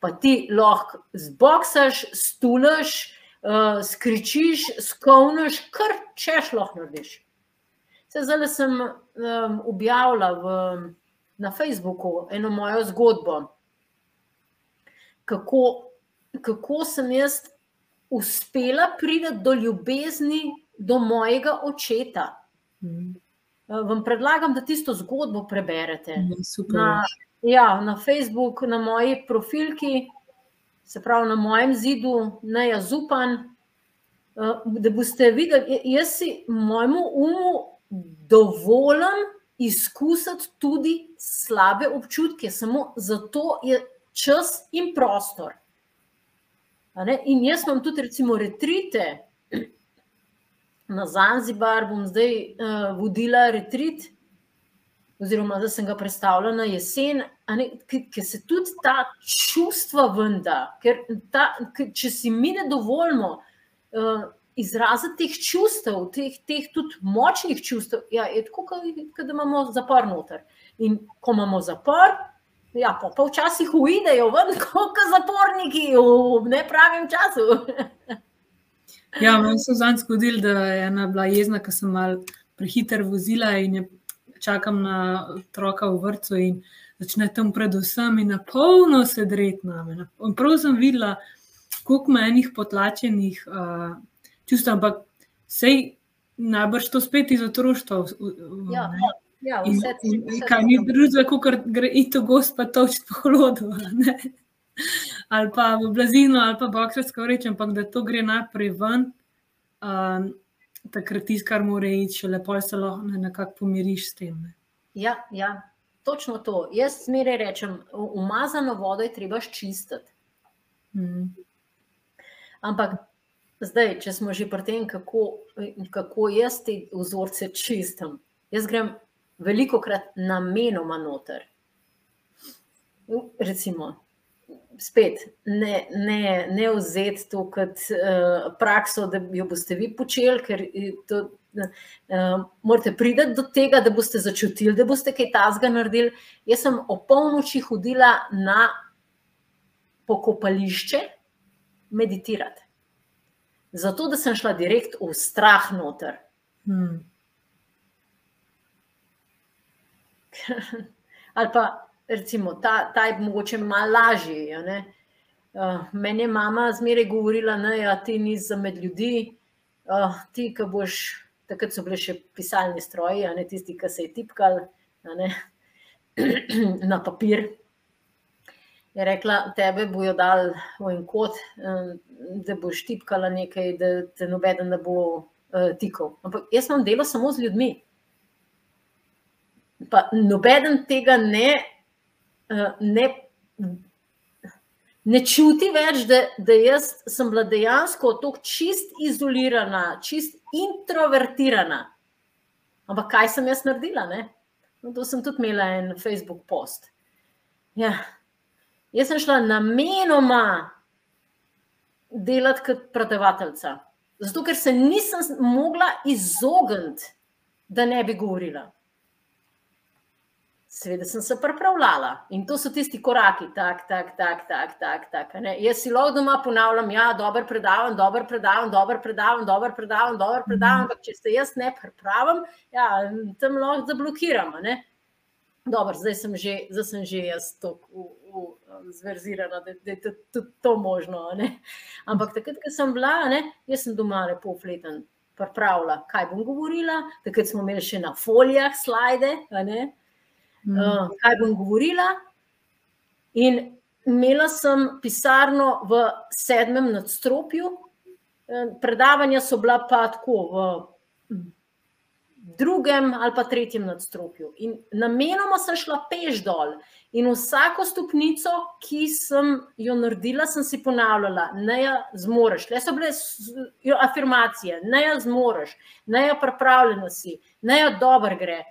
pa ti lahko zboksaš, stulaš, uh, skričiš, skovniš, kar češ lahko narediš. Zdaj sem um, objavila v, na Facebooku eno mojo zgodbo, kako, kako sem jaz uspela priti do ljubezni do mojega očeta. Mm. vam predlagam, da tisto zgodbo preberete. Ja, Na, ja, na Facebooku, na moji profilki, se pravi na mojem zidu, ne jaz upan, da boste videli, jaz si mojemu umu dovolim izkusiti tudi slabe občutke, samo zato je čas in prostor. In jaz imam tudi, recimo, retrite. Na Zanzibar, bom zdaj uh, vodila retrit, oziroma da sem ga predstavljala na jesen, ker se tudi ta čustva venda, ker, ta, ker če si mi ne dovolimo uh, izraziti teh čustev, teh, teh tudi močnih čustev, ja, je tako, kot da imamo zapor noter. In ko imamo zapor, ja, pa, pa včasih uidejo ven, kot zaporniki v nepravem času. Ja, meni se zadnjič zgodil, da je ena bila jezna, ker sem mal prehiter vozila in je čakam na otroka v vrtu in začne tam predvsem in na polno se dret name. In prav sem videla, koliko menih potlačenih uh, čustev, ampak sej najbrž to spet iz otroštva. Ja, ja, vse in, in, kaj ni drugega, kot gre ito gospa točiti po hlodu ali pa v blazino, ali pa boksarsko reče, ampak da to gre naprej ven, um, takrat tisto, kar mora iti, še lepo se lahko nekako pomiriš s tem. Ne. Ja, ja, točno to. Jaz smeraj rečem, umazano vodo je treba ščistiti. Mm. Ampak zdaj, če smo že pri tem, kako, kako jaz te vzorce čistim, jaz grem veliko krat namenoma noter. Recimo, spet ne, ne, ne vzeti to kot uh, prakso, da jo boste vi počeli, ker to, uh, morate priti do tega, da boste začutili, da boste kaj tasga naredili. Jaz sem o polnoči hodila na pokopališče meditirati. Zato, da sem šla direkt v strah noter. Hmm. Ali pa recimo, ta, ta je mogoče malo lažji. Uh, meni je mama zmeraj govorila, da ja, ti nisi med ljudi, uh, ti, ki boš, takrat so bili še pisalni stroji, ne tisti, ki se je tipkal na papir. Je rekla, tebe bojo dal v en kot, da boš tipkala nekaj, da te nobeden ne bo uh, tikal. Ampak jaz imam delo samo z ljudmi. Pa nobeden tega ne ne, ne čuti več, da, da jaz sem bila dejansko tako čist izolirana, čist introvertirana. Ampak kaj sem jaz naredila? No, to sem tudi imela en Facebook post. Ja. Jaz sem šla namenoma delati kot predavateljica. Zato, ker se nisem mogla izogniti, da ne bi govorila. Seveda sem se pripravljala in to so tisti koraki, tako, tako, tako, tako. Tak, tak, Jaz si lahko doma ponavljam, ja, dobro predavam, dobro predavam, dobro predavam, dobro predavam, dobro predavam, ampak če se jaz ne pripravim, ja, tam lahko zablokiram. Dobro, zdaj sem že, zdaj sem že jaz tako zverzirana, da, da je tudi to možno. Ne? Ampak takrat, ko sem bila, ne, jaz sem doma lepo fleten. Pripravila, kaj bom govorila, takrat smo imeli še na folijah slide, uh, kaj bom govorila. In imela sem pisarno v sedmem nadstropju, eh, predavanja so bila pa tako v drugem ali pa tretjem nadstropju. In namenoma sem šla peš dol. In vsako stopnico, ki sem jo naredila, sem si ponavljala, da je zmoriš. Le so bile afirmacije, da je zmoriš, da je pripravljeno si, da je dobro gre.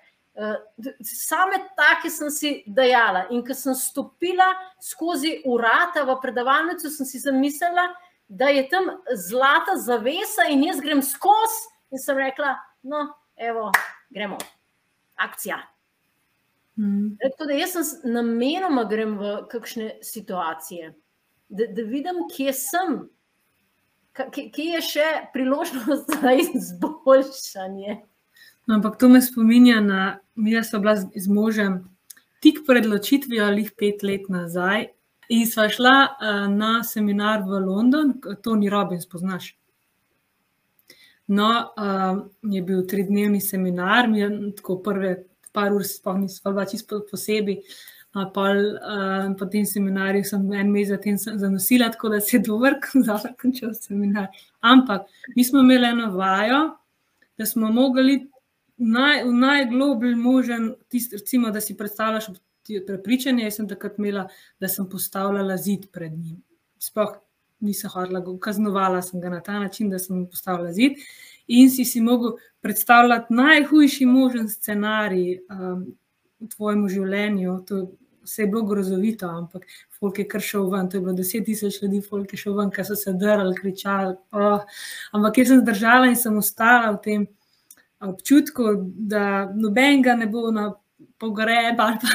Same take sem si dajala. In ko sem stopila skozi urata v predavalnico, sem si zamislila, da je tam zlata zavesa in jaz grem skozi. In sem rekla, no, evo, gremo, akcija. Mm. Tako da jaz sem namenoma grem v kakšne situacije, da, da vidim, kje sem, kje je še priložnost za izboljšanje. No, ampak to me spominja na, mi smo bila z, možem tik pred ločitvijo ali pet let nazaj in sva šla uh, na seminar v London, Tony Robbins, poznaš. No, uh, je bil tridnevni seminar, mi je tako prve par ur, sploh nismo bila čisto posebej. Pol, uh, po tem seminarju sem en mesec zatem zanosila, tako da se je dober, da sem končal seminar. Ampak mi smo imeli eno vajo, da smo mogli naj, v najgloblji možen, tist, recimo, da si predstavljaš prepričanje. Jaz sem takrat imela, da sem postavljala zid pred njim. Sploh nisem hodila, kaznovala sem ga na ta način, da sem postavila zid. In si si mogel predstavljati najhujši možen scenarij um, v tvojem življenju. To vse je bilo grozovito, ampak folk je kar šel ven. To je bilo deset tisoč ljudi, folk je šel ven, ker so se drali, kričali. Oh. Ampak jaz sem zdržala in sem ostala v tem občutku, da nobenega ne bo na pogreb, ali pa,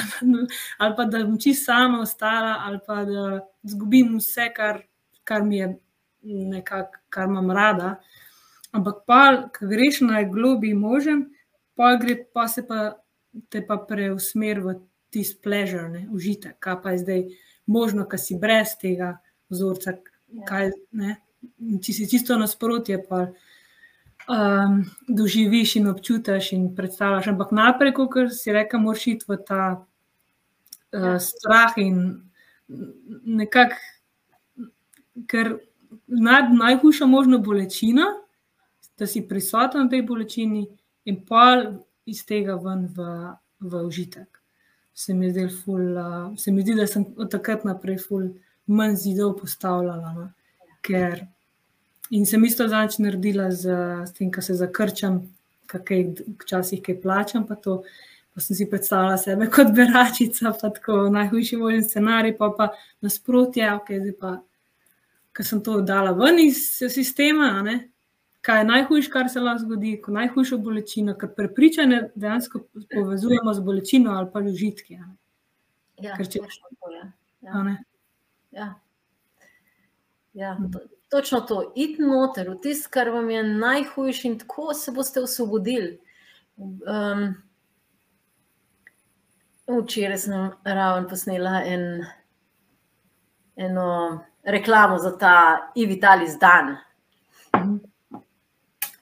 ali pa da bom čisto sama ostala, ali pa da izgubim vse, kar, kar mi je nekako, kar imam rada. Ampak, pa, ko greš na globi možem, pa, gre, pa se pa te pa preusmeri v tisti pleasure, ne, užitek, kaj pa je zdaj možno, kaj si brez tega vzorca, kaj, ne, če si čisto nasprotje, pa um, doživiš in občutiš in predstavljaš. Ampak naprej, kot si rekel, moraš iti v ta uh, strah in nekako, ker nad, najhujša možna bolečina, da si prisoten v tej bolečini in pa iz tega ven v, v užitek. Se mi, ful, uh, se mi zdi, da sem od takrat naprej ful manj zidov postavljala, no? ker In sem isto zadnjič naredila z, z tem, kar se zakrčam, kaj včasih kaj plačam. Pa, pa sem si predstavljala sebe kot beračica, pa tako najhujši možen scenarij, pa pa nasprotje, okay, pa, ker sem to dala ven iz sistema. Kaj je najhujše, kar se lahko zgodi, ko najhujša bolečina, ker prepričanje dejansko povezujemo z bolečino ali pa užitki. Ja, ker če rečemo, da je to. Ja. Ja, to, točno to, iti noter, v tisto, kar vam je najhujše, in tako se boste osvobodili. Um, včeraj sem ravno posnela en, eno reklamo za ta Ivitalis Dan.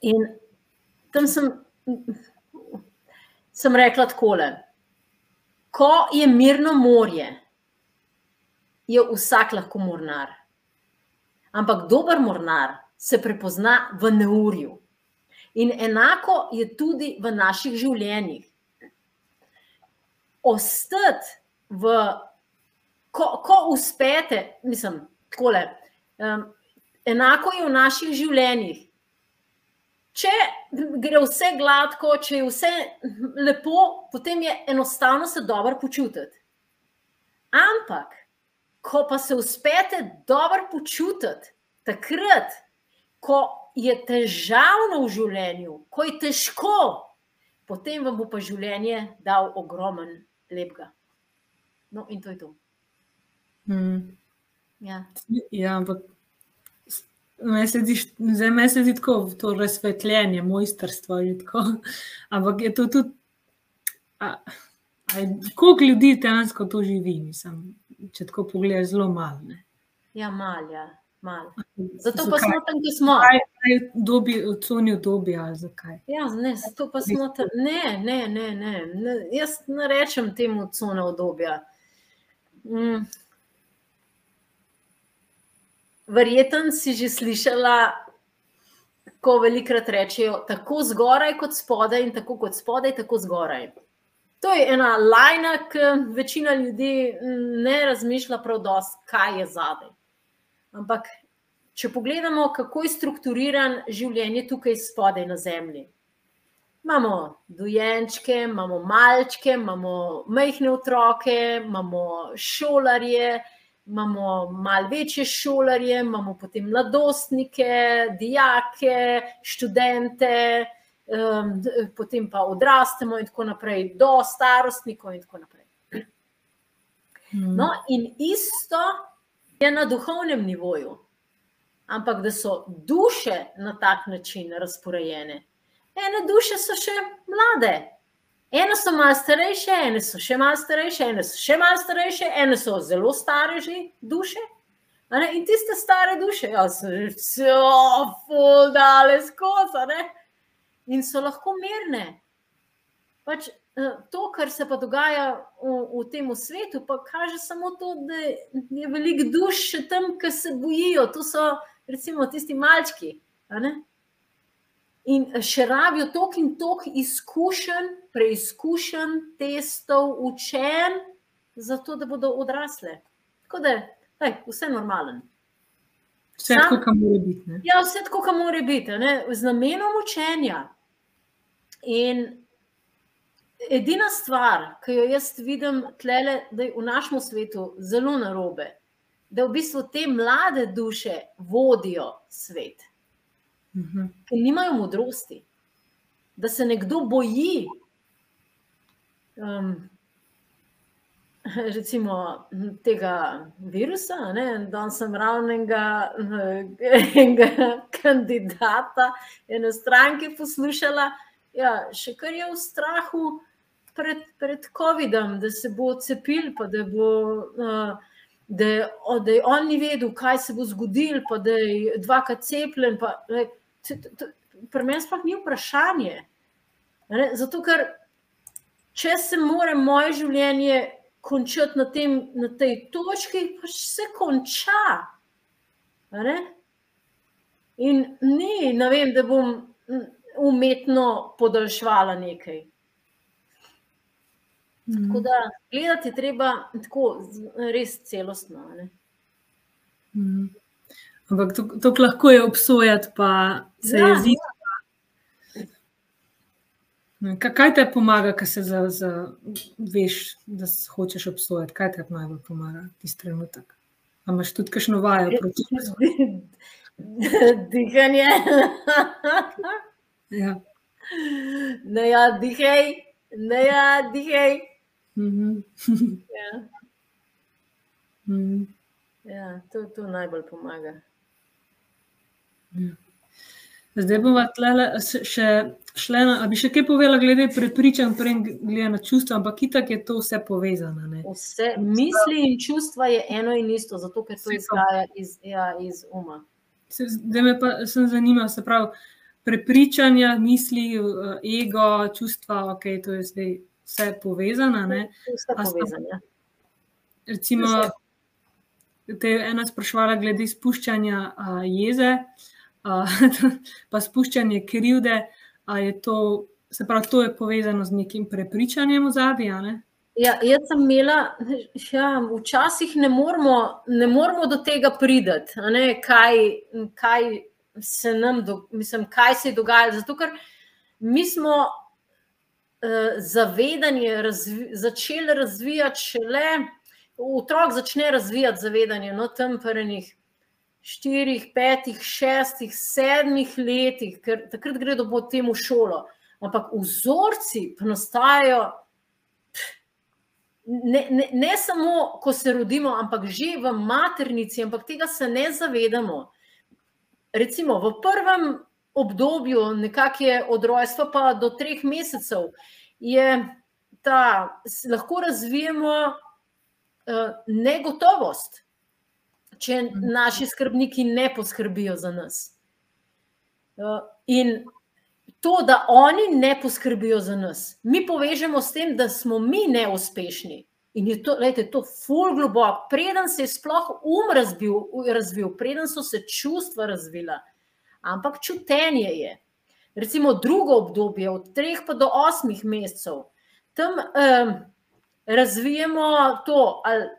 In tam sem, sem rekla takole. Ko je mirno morje, je vsak lahko mornar. Ampak dober mornar se prepozna v neurju. In enako je tudi v naših življenjih. Ostati v, ko, ko uspete, mislim, takole, um, enako je v naših življenjih. Če gre vse gladko, če je vse lepo, potem je enostavno se dobro počutiti. Ampak ko pa se uspete dobro počutiti, takrat, ko je težavno v življenju, ko je težko, potem vam bo pa življenje dal ogromen lepega. No, in to je to. Hmm. Ja. ja, ampak. Meni se zdi tako, to razsvetljenje, mojstrstvo. Ampak je to tudi, koliko ljudi dejansko to živi, mislim, če tako pogledaš, zelo malo. Ja, malo. Ja. Mal. Zato pa smo tam, kjer smo. Kaj je dobi, odsonijo dobi ali zakaj? Ja, ne, zato pa smo tam. Ne, ne, ne, ne. ne. Jaz ne rečem temu odsone obdobja. Mm. Verjetno si že slišala, ko velikrat rečejo, tako zgoraj kot spodaj in tako kot spodaj, tako zgoraj. To je ena lajna, ki večina ljudi ne razmišlja prav dosti, kaj je zadaj. Ampak, če pogledamo, kako je strukturiran življenje tukaj spodaj na zemlji. Imamo dojenčke, imamo malčke, imamo majhne otroke, imamo šolarje, imamo mal večje šolarje, imamo potem mladostnike, dijake, študente potem pa odrastemo, in tako naprej, do starostnikov, in tako naprej. Hmm. No, in isto je na duhovnem nivoju, ampak da so duše na tak način razporejene. Ene duše so še mlade, ene so malo starejše, ene so še malo starejše, ene so še malo starejše, ene so zelo stare že duše. In tiste stare duše, ja, so že vse, fuldale skozi, in so lahko mirne. Pač, eh, to, kar se pa dogaja v, v tem svetu, pa kaže samo to, da je veliko duš še tam, ki se bojijo. To so recimo tisti malčki. In še rabijo tok in tok izkušenj, preizkušenj, testov, učen, zato da bodo odrasle. Tako da je vse normalen. Vse tako, kot mora biti. Ja, vse tako, kot mora biti, ne? z namenom učenja. In edina stvar, ki jo jaz vidim, tlele, da je v našem svetu zelo narobe, da v bistvu te mlade duše vodijo svet, uh. -huh. ki nimajo modrosti, da se nekdo boji. Um, Recimo tega virusa, da sem ravnega enega kandidata, eno stranke poslušala, ja, še kar je v strahu, pred, pred COVID-om, da se bo cepil, pa da, bo, uh, da, da je on ni vedel, kaj se bo zgodil, pa da je dvakrat cepljen. Pri meni sploh ni vprašanje. Ne? Zato, ker če se mora moje življenje končati na, tem, na tej točki, pa se konča. Ne? In ni, ne vem, da bom umetno podaljšvala nekaj. Mm. Tako da gledati je treba tako, res celostno. Mm. Ampak to, to lahko je obsojati, pa se ja, je. Ja. Kaj te pomaga, ko se za, za, veš, da se hočeš obsojati? Kaj te najbolj pomaga, tisti trenutek? Ali imaš tudi kakšno vajo proti temu? Dihanje. ja. Ne, ja, dihaj, ne, ja, dihaj. -hmm. ja. Mm. Ja, to, to najbolj pomaga. Ja. Zdaj bomo še šli na. Bi še kaj povedala, glede prepričanj, prej glede na čustva, ampak itak je to vse povezano. Ne? Vse misli in čustva je eno in isto, zato ker to izhaja iz, ja, iz uma. Zdaj me pa sem zanimala, se pravi, prepričanja, misli, ego, čustva, ok, to je zdaj vse povezano. Vse povezano. Ja. Recimo, te je ena sprašvala glede spuščanja a, jeze, a, pa spuščanje krivde. To, se pravi, to je povezano z nekim prepričanjem v zadnji. Ja, jaz sem imela, ja, včasih ne moramo, ne moramo do tega priti, kaj, kaj se nam, do, mislim, kaj se je dogajalo. Zato, ker mi smo uh, zavedanje razvi, začeli razvijati šele, otrok začne razvijati zavedanje, no tam prvih štirih, petih, šestih, sedmih letih, ker takrat gredo po tem v šolo. Ampak vzorci pa nastajajo. Ne, ne, ne samo, ko se rodimo, ampak že v maternici, ampak tega se ne zavedamo. Recimo v prvem obdobju, nekakšne od rojstva pa do treh mesecev, je ta, lahko razvijemo uh, negotovost, če mhm. naši skrbniki ne poskrbijo za nas. Uh, in to, da oni ne poskrbijo za nas, mi povežemo s tem, da smo mi neuspešni. In je to, gledajte, to ful globoko, preden se je sploh um razvil, razvil, preden so se čustva razvila ampak čutenje je. Recimo drugo obdobje, od treh pa do osmih mesecev, tam um, razvijemo to, ali,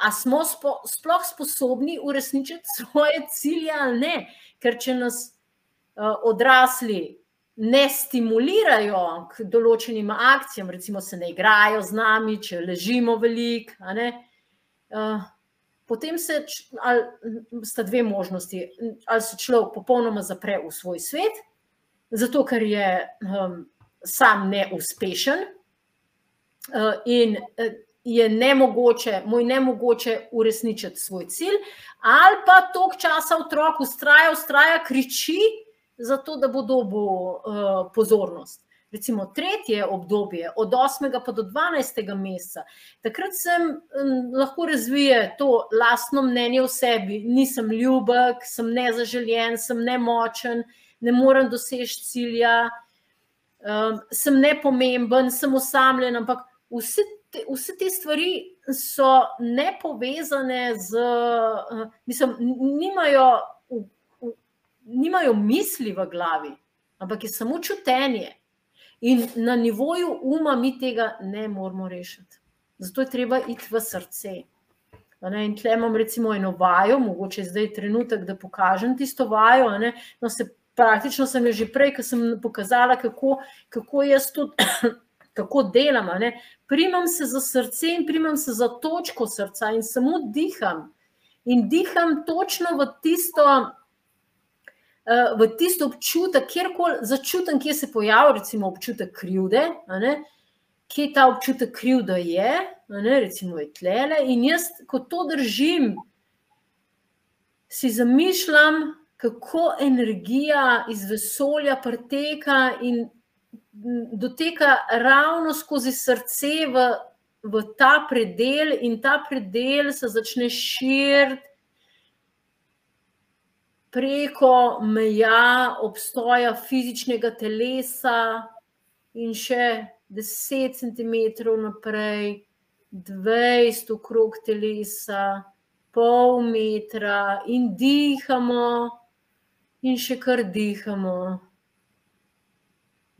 ali smo spo, sploh sposobni uresničiti svoje cilje ali ne. Ker če nas uh, odrasli ne stimulirajo k določenim akcijam, recimo se ne igrajo z nami, če ležimo veliko. Uh, potem se, ali sta dve možnosti. Ali se človek popolnoma zapre v svoj svet, zato ker je um, sam neuspešen uh, in je nemogoče, mu je nemogoče uresničiti svoj cilj, ali pa tok časa otrok ustraja, ustraja, kriči, zato da bo dobil uh, pozornost. recimo tretje obdobje, od 8. pa do 12. meseca, takrat sem um, lahko razvije to lastno mnenje o sebi. Nisem ljubek, sem nezaželjen, sem nemočen, ne morem doseči cilja, um, sem nepomemben, sem osamljen, ampak vse te, vse te stvari so nepovezane z, uh, mislim, nimajo. Nimajo misli v glavi, ampak je samo čutenje. In na nivoju uma mi tega ne moramo rešiti. Zato je treba iti v srce. In tle imam recimo eno vajo, mogoče zdaj je trenutek, da pokažem tisto vajo. No, se, praktično sem jo že prej, ko sem pokazala, kako, kako jaz to kako delam. Primam se za srce in primam se za točko srca in samo diham. In diham točno v tisto. Eh, v tisto občutek, kjerkoli začutim, kje se pojavlja, recimo občutek krivde, kje ta občutek krivde je, ne, recimo je tlele. In jaz, ko to držim, si zamišljam, kako energija iz vesolja preteka in doteka ravno skozi srce v, v ta predel, in ta predel se začne širiti preko meja obstoja fizičnega telesa in še 10 cm naprej, 20 okrog telesa, pol metra in dihamo, in še kar dihamo.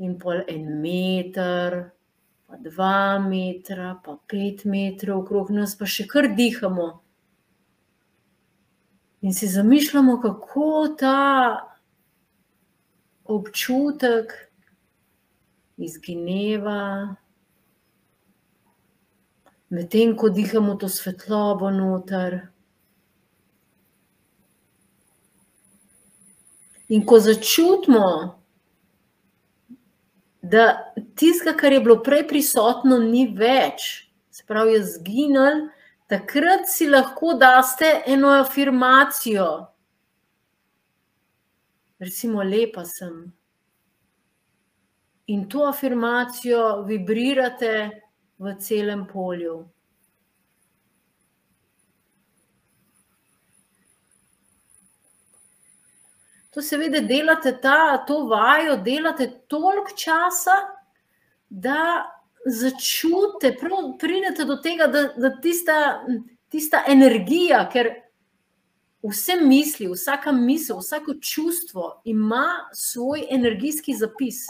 In pol en meter, pa dva metra, pa pet metrov okrog nas, pa še kar dihamo. In si zamišljamo, kako ta občutek izgineva, medtem ko dihamo to svetlobo noter. In ko začutimo, da tisto, kar je bilo prej prisotno, ni več, se pravi, je zginilo takrat si lahko daste eno afirmacijo. Recimo, lepa sem. In to afirmacijo vibrirate v celem polju. To seveda delate, ta, to vajo, delate toliko časa, da začutite, pridete do tega, da, da tista, tista energija, ker vse misli, vsaka misel, vsako čustvo ima svoj energijski zapis.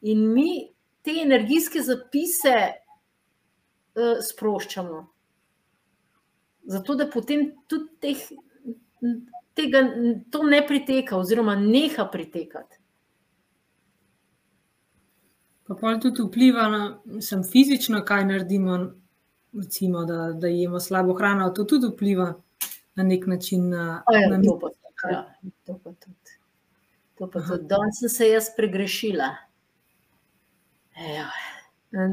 In mi te energijske zapise uh, sproščamo. Zato, da potem tudi teh, tega, to ne priteka, oziroma neha pritekati. Pa pa tudi vpliva na sem fizično, kaj naredimo, recimo, da, da jemo slabo hrano. To tudi vpliva na nek način na ljudi. Ja, to pa tudi. To pa tudi. Danes sem se jaz pregrešila. Ejo.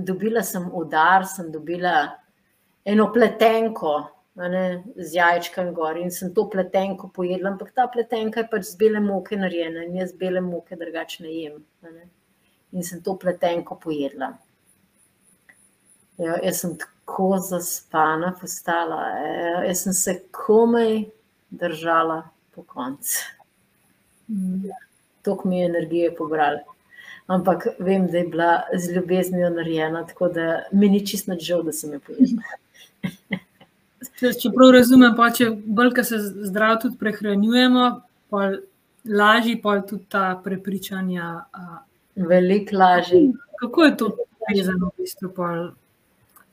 Dobila sem udar, sem dobila eno pletenko ne, z jajčkom gor in sem to pletenko pojedla, ampak ta pletenka je pač z bele moke narejena in jaz bele moke drugače ne jem. Ne in sem to pletenko pojedla. Ja, jaz sem tako zaspana, postala. Ja, jaz sem se komaj držala po koncu. To mi je energije pobrala. Ampak vem, da je bila z ljubeznijo narejena, tako da mi ni čisto žal, da sem jo pojedla. Če prav razumem, pa če bolj, se zdravo tudi prehranjujemo, pa lažje pa tudi ta prepričanja. Veliko lažje. Kako je to povezano v bistvu?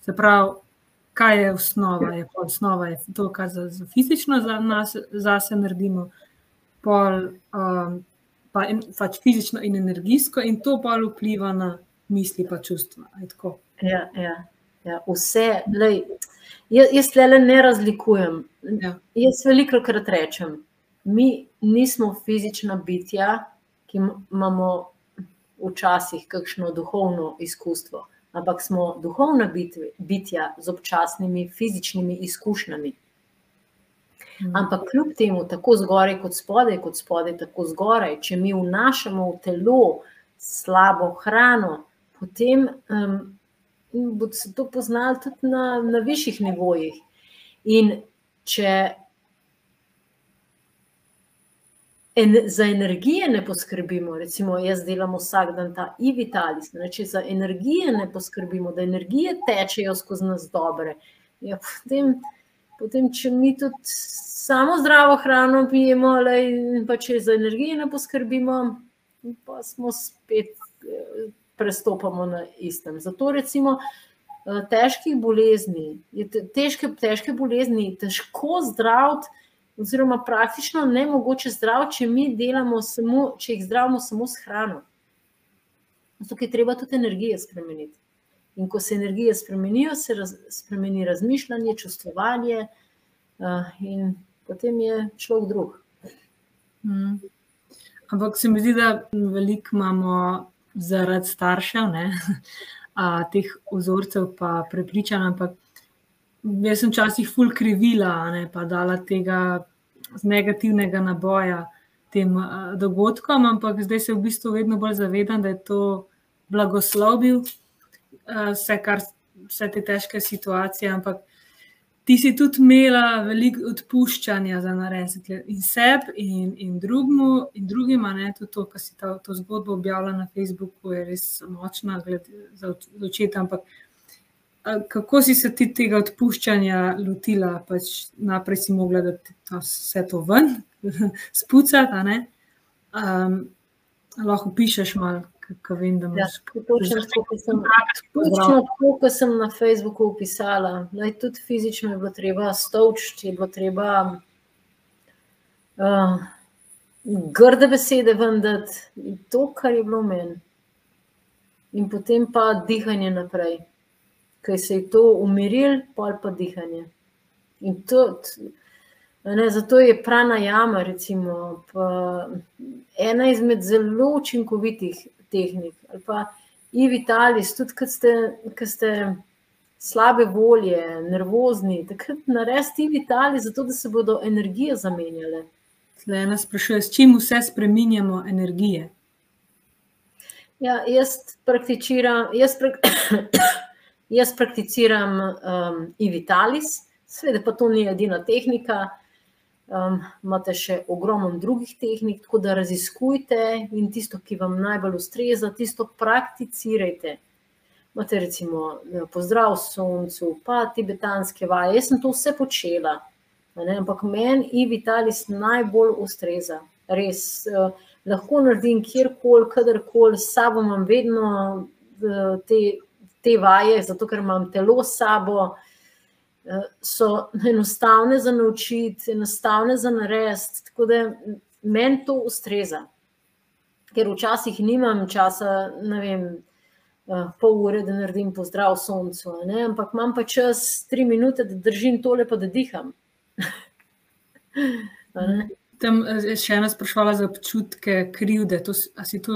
Se pravi, kaj je osnova? Je osnova je to, kar za, za fizično za nas zase naredimo, pol, um, pa in, pač fizično in energijsko, in to pa vpliva na misli in čustva. Ja, ja, ja, vse, lej, jaz, jaz le ne razlikujem. Ja. Jaz veliko krat rečem, mi nismo fizična bitja, ki imamo včasih kakšno duhovno izkustvo, ampak smo duhovna bitja z občasnimi fizičnimi izkušnjami. Hmm. Ampak kljub temu, tako zgoraj kot spodaj, kot spodaj, tako zgoraj, če mi vnašamo v telo slabo hrano, potem um, bodo se to poznali tudi na, na višjih nivojih. In če en, za energije ne poskrbimo, recimo jaz delam vsak dan ta e-vitalis, če za energije ne poskrbimo, da energije tečejo skozi nas dobre, ja, potem, potem, če mi tudi samo zdravo hrano pijemo, le, pa če za energije ne poskrbimo, pa smo spet eh, prestopamo na istem. Zato recimo eh, težkih bolezni, težke, težke bolezni, težko zdraviti, oziroma praktično ne mogoče zdrav, če mi delamo samo, če jih zdravimo samo s hrano. Tukaj je treba tudi energije spremeniti. In ko se energije spremenijo, se raz, spremeni razmišljanje, čustvovanje, uh, in potem je človek drug. Hmm. Ampak se mi zdi, da veliko imamo zaradi staršev, ne, a, teh ozorcev, pa prepričanj, ampak Jaz sem včasih ful krivila, ne, pa dala tega negativnega naboja tem uh, dogodkom, ampak zdaj se v bistvu vedno bolj zavedam, da je to blagoslovil uh, vse, kar, vse te težke situacije. Ampak ti si tudi imela veliko odpuščanja za narediti in sebi, in, in, in drugima. Ne, tudi to, kar si ta, to zgodbo objavila na Facebooku, je res močna gled, za začetek. Ampak kako si se ti tega odpuščanja lotila? Pač naprej si mogla, da ti to vse to ven, spucati. Um, lahko pišeš malo, kako vem, da imaš. Ja, točno tako, kot sem na Facebooku opisala. Naj tudi fizično je bilo treba stovčiti, je bilo treba uh, grde besede vendati, to, kar je bilo meni. In potem pa dihanje naprej ki se je to umiril, pol pa dihanje. In to, ne, zato je prana jama, recimo, ena izmed zelo učinkovitih tehnik. Ali pa i vitalis, tudi kad ste, kad ste slabe volje, nervozni, takrat naredite i vitalis, zato da se bodo energije zamenjale. Zdaj nas sprašuje, s čim vse spreminjamo energije? Ja, jaz prakticiram, jaz prakticiram, Jaz prakticiram um, Ivitalis, seveda pa to ni edina tehnika. Um, imate še ogromno drugih tehnik, tako da raziskujte in tisto, ki vam najbolj ustreza, tisto prakticirajte. Imate recimo pozdrav soncu, pa tibetanske vaje. Jaz sem to vse počela, ne? ampak meni Ivitalis najbolj ustreza. Res uh, lahko naredim kjerkoli, kadarkoli, sabo imam vedno uh, te te vaje, zato ker imam telo s sabo, so enostavne za naučiti, enostavne za narediti. Tako da meni to ustreza. Ker včasih nimam časa, ne vem, eh, pol ure, da naredim pozdrav soncu, ne? ampak imam pa čas tri minute, da držim tole, pa da diham. Tam je še ena sprašvala za občutke krivde. To, si to,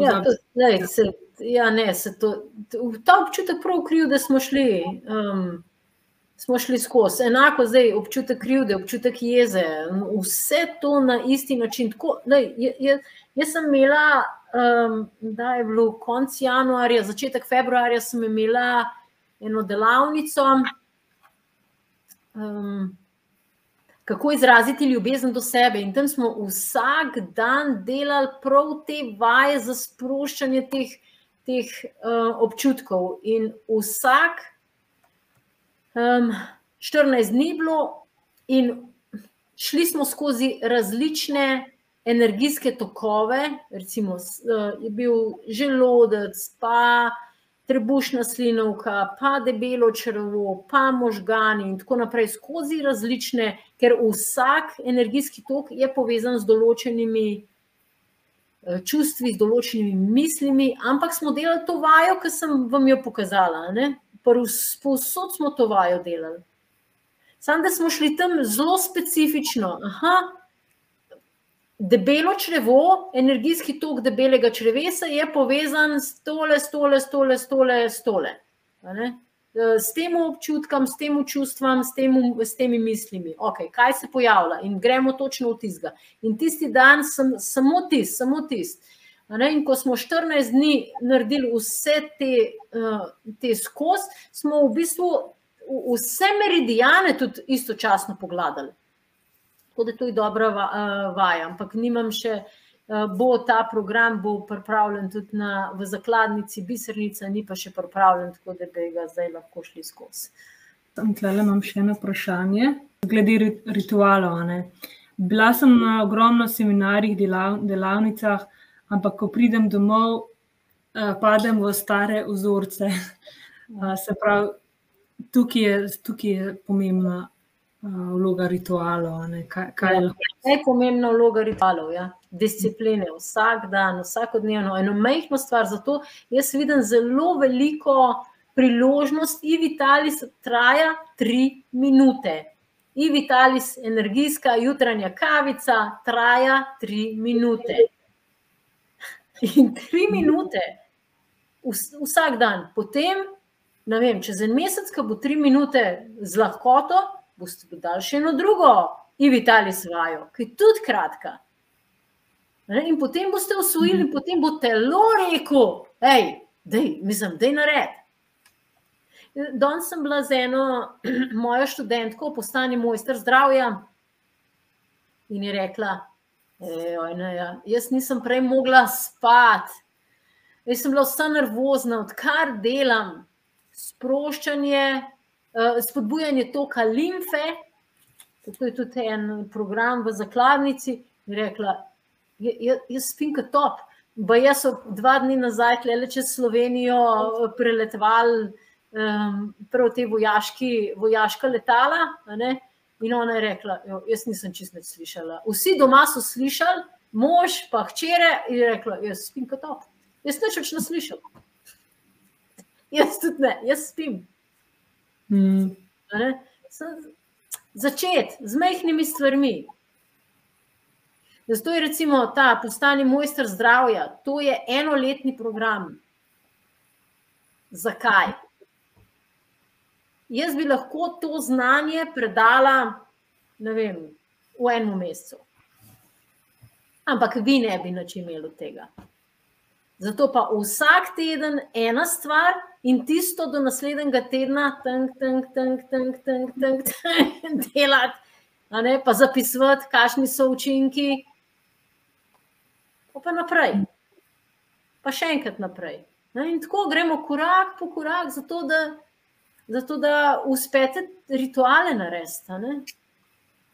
ja, to, lej, se, ja, ne, se to, ta občutek prav kriv, da smo šli, um, smo šli skozi. Enako zdaj občutek krivde, občutek jeze, vse to na isti način. Tako, je, je, jaz sem imela, um, da je bilo konec januarja, začetek februarja, sem imela eno delavnico. Um, kako izraziti ljubezen do sebe. In tam smo vsak dan delali prav te vaje za sproščanje teh, teh uh, občutkov. In vsak um, 14 dni bilo, in šli smo skozi različne energijske tokove, recimo uh, je bil želodec, pa trebušna slinovka, pa debelo črvo, pa možgani in tako naprej, skozi različne, ker vsak energijski tok je povezan z določenimi eh, čustvi, z določenimi mislimi, ampak smo delali to vajo, ki sem vam jo pokazala. Povsod smo to vajo delali. Sam, da smo šli tam zelo specifično. Aha, Debelo črevo, energijski tok debelega črevesa je povezan s tole, s tole, s tole, s tole, s tole. S tem občutkom, s tem čustvom, s, s temi mislimi. Okay, kaj se pojavlja in gremo točno v tizga. In tisti dan sem samo tisti, samo tisti. In ko smo 14 dni naredili vse te, uh, te skozi, smo v bistvu vse meridijane tudi istočasno pogledali. Tako da to je dobra uh, vaja, ampak nimam še, uh, bo ta program bo pripravljen tudi na, v zakladnici Bisernica, ni pa še pripravljen, tako da bi ga zdaj lahko šli skozi. Tam tle imam še eno vprašanje, glede ritualov. Bila sem na ogromno seminarjih, delav, delavnicah, ampak ko pridem domov, uh, padem v stare vzorce. Uh, se pravi, tukaj je, tukaj je pomembna uh, vloga ritualov. Kaj, kaj je, je pomembna vloga ritualov? Ja? Discipline, vsak dan, vsakodnevno, eno majhno stvar. Zato jaz vidim zelo veliko priložnost, in Vitalis traja tri minute. In Vitalis, energijska jutranja kavica, traja tri minute. In tri minute, vsak dan, potem, ne vem, čez en mesec, ko bo tri minute z lahkoto, boste dodali še eno drugo, in vitali svojo, ki je tudi kratka. In potem boste usvojili, in potem bo telo rekel, hej, dej, mislim, dej nared. Danes sem bila z eno mojo študentko, postani mojster zdravja, in je rekla, Ej, ne, ja. Jaz nisem prej mogla spati. Jaz sem bila vsa nervozna, odkar delam sproščanje, uh, spodbujanje toka limfe. Tako je tudi en program v zakladnici. Rekla, jaz spim kot top. Ba jaz sem dva dni nazaj, le čez Slovenijo, preletvali um, prav te vojaški, vojaška letala. Ne? In ona je rekla: Jaz nisem čisto več slišala. Vsi doma so slišali, mož pa hčere je rekla: Jaz spim kot top. Jaz neč več ne slišal. Jaz tudi ne, jaz spim. Hmm. Začeti z majhnimi stvarmi. Zato je recimo ta postani mojster zdravja, to je enoletni program. Zakaj? Jaz bi lahko to znanje predala vem, v enem mesecu. Ampak vi ne bi nič imeli od tega. Zato pa vsak teden ena stvar in tisto do naslednjega tedna, tank, tank, tank, tank, tank, tank, tank delati, ne, pa zapisovati, kakšni so učinki, pa naprej. Pa še enkrat naprej. Ne, in tako gremo korak po korak, zato da zato da uspete rituale narediti.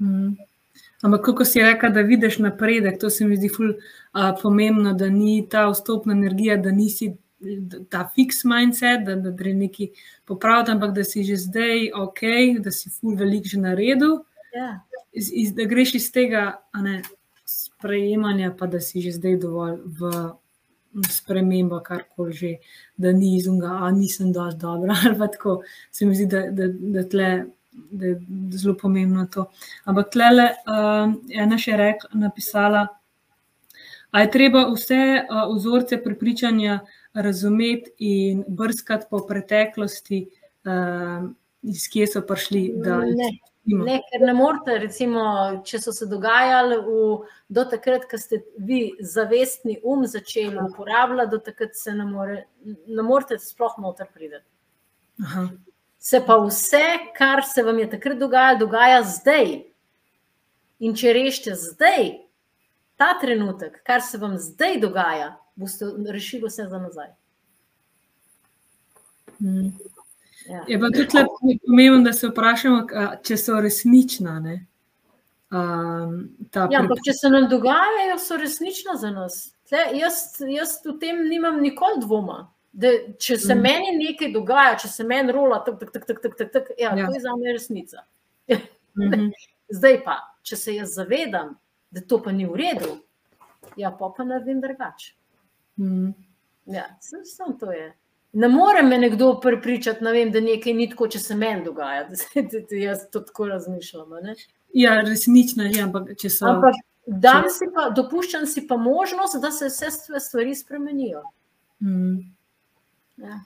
Mm. Ampak, kako si rekel, da vidiš napredek, to se mi zdi ful, uh, pomembno, da ni ta vstopna energija, da nisi ta fix mindset, da, da gre neki popraviti, ampak da si že zdaj ok, da si ful velik že naredil. Ja. Iz, iz, da greš iz tega ne, sprejemanja, pa da si že zdaj dovolj v sprememba, kar koli že, da ni izunga, a nisem dovolj dobra. tako se mi zdi, da, da, da, tle, da je zelo pomembno to. Ampak tle je uh, ena še rekla, napisala, da je treba vse uh, vzorce prepričanja razumeti in brskati po preteklosti, uh, iz kje so prišli. Da, Ne, ker ne morete, recimo, če so se dogajali v, do takrat, ko ste vi zavestni um začeli uporabljati, do takrat se ne, more, ne morete sploh noter priti. Se pa vse, kar se vam je takrat dogajalo, dogaja zdaj. In če rešite zdaj, ta trenutek, kar se vam zdaj dogaja, boste rešili vse za nazaj. Hmm. Ja. Je pa tudi pomembno, da se vprašamo, če so resnična. Um, ja, če se nam dogajajo, so resnična za nas. Tle, jaz, jaz v tem nimam nikoli dvoma. Da, če se mm. meni nekaj dogaja, če se meni rola, tak, tak, tak, tak, tak, tak, tak, ja, ja. to je za me resnica. Mm -hmm. Zdaj pa, če se jaz zavedam, da to pa ni v redu, ja, pa pa naredim drugače. Mm. Ja, samo to je. Ne more me nekdo prepričati, ne vem, da nekaj ni tako, če se meni dogaja. Jaz to tako razmišljam. Ne? Ja, resnično je, ampak če so. Ampak, če... si pa, dopuščam si pa možnost, da se vse stvari spremenijo. Hmm. Ja.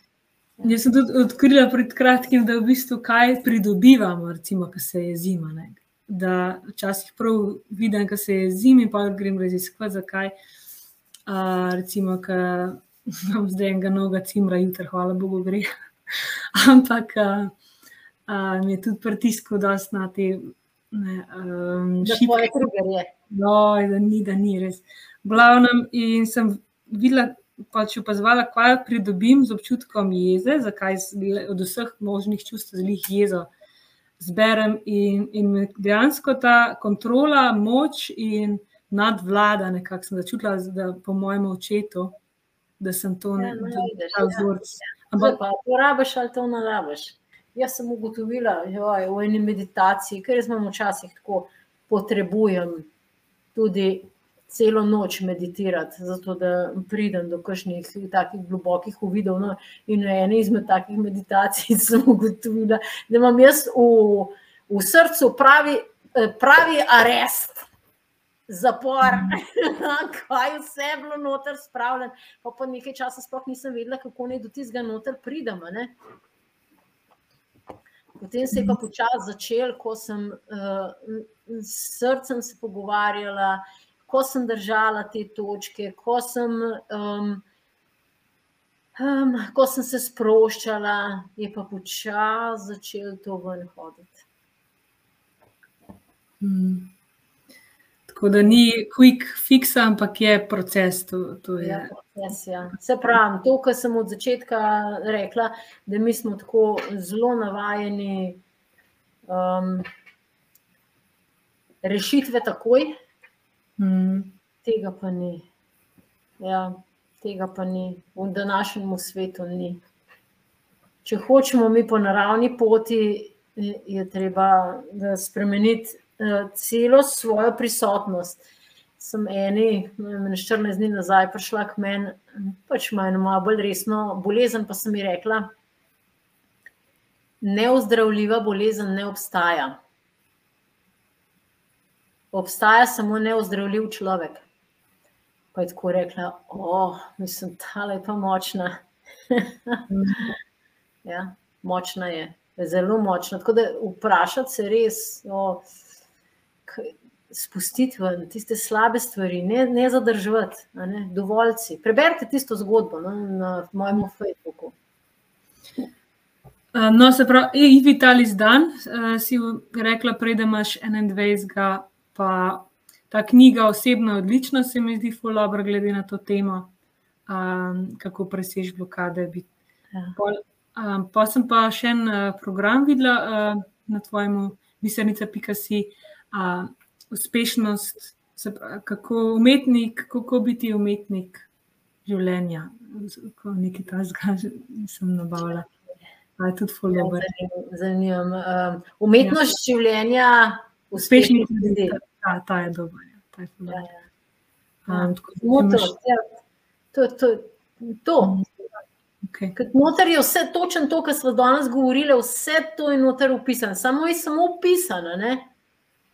Ja. Jaz sem tudi odkrila pred kratkim, da v bistvu kaj pridobivamo, recimo, ko se je zima. Ne? Da včasih prav vidim, da se je zima, in pa grem raziskovati, zakaj. Uh, recimo, ki imam zdaj enega noga cimra, jutri, hvala Bogu, gre. Ampak uh, uh, mi je tudi pritiskal, da so na te um, šipke. No, da ni, da ni res. Glavnem, in sem videla, pač opazovala, kaj pridobim z občutkom jeze, zakaj od vseh možnih čustev zelo jezo zberem. In, in dejansko ta kontrola, moč in nadvlada, nekako sem začutila, da po mojem očetu, da sem to Ja, ne no, ta ja. vzorec. Ampak pa porabiš ali to narabiš. Jaz sem ugotovila joj, v eni meditaciji, ker jaz imam včasih tako potrebujem tudi celo noč meditirati, zato da pridem do kakšnih takih globokih uvidov. No, in v eni izmed takih meditacij sem ugotovila, da imam jaz v, v srcu pravi, eh, pravi arest. Zapor, kaj vse je bilo noter spravljeno. Pa po nekaj časa sploh nisem vedela, kako naj do tistega noter pridem. ne. Potem se je pa počasi začel, ko sem uh, s srcem se pogovarjala, ko sem držala te točke, ko sem, um, um, ko sem se sproščala, je pa počasi začel to ven hoditi. Mm. Tako da ni quick fix, ampak je proces. To, to je. Ja, proces, ja. Se pravi, to, kar sem od začetka rekla, da mi smo tako zelo navajeni um, rešitve takoj, Mm. tega pa ni. Ja, tega pa ni, v današnjem svetu ni. Če hočemo mi po naravni poti, je treba da spremeniti eh, celo svojo prisotnost. Sem eni, ne vem, 14 dni nazaj prišla k meni, pač ima eno malo bolj resno bolezen, pa sem mi rekla, neozdravljiva bolezen ne obstaja. Obstaja samo neozdravljiv človek. Pa je tako rekla, o, mislim, ta je pa močna. ja, močna je, zelo močna. Tako da vprašati se res, o, k- spustiti ven tiste slabe stvari, ne, ne zadržati, ne, dovoljci. Preberite tisto zgodbo no, na mojem Facebooku. Uh, No, se pravi, Vitalis dan, uh, si rekla, prej, da imaš 21. Pa ta knjiga osebno je odlična, se mi zdi, ful dobro, glede na to temo, um, kako presež blokade. Bi- Ja. Pol, um, pa sem pa še en uh, program videla uh, na tvojem bisernica.si, uh, uspešnost, se pravi, kako umetnik, kako biti umetnik življenja. Ko nekaj tajnega nisem nabavila. Pa je tudi Ja, folover. zanim- Zanimivo. Um, umetnost življenja Uspešni uspešnih ljudi. ljudi. Ta, ta je dober. ja, ta je ful Ja, dober. ja. Um, tako Motor, imaš- ja. To, to, to. okej. Ker Noter je vse točno to, kar smo danes govorili, vse to je noter upisano, samo je samo upisano. Ne?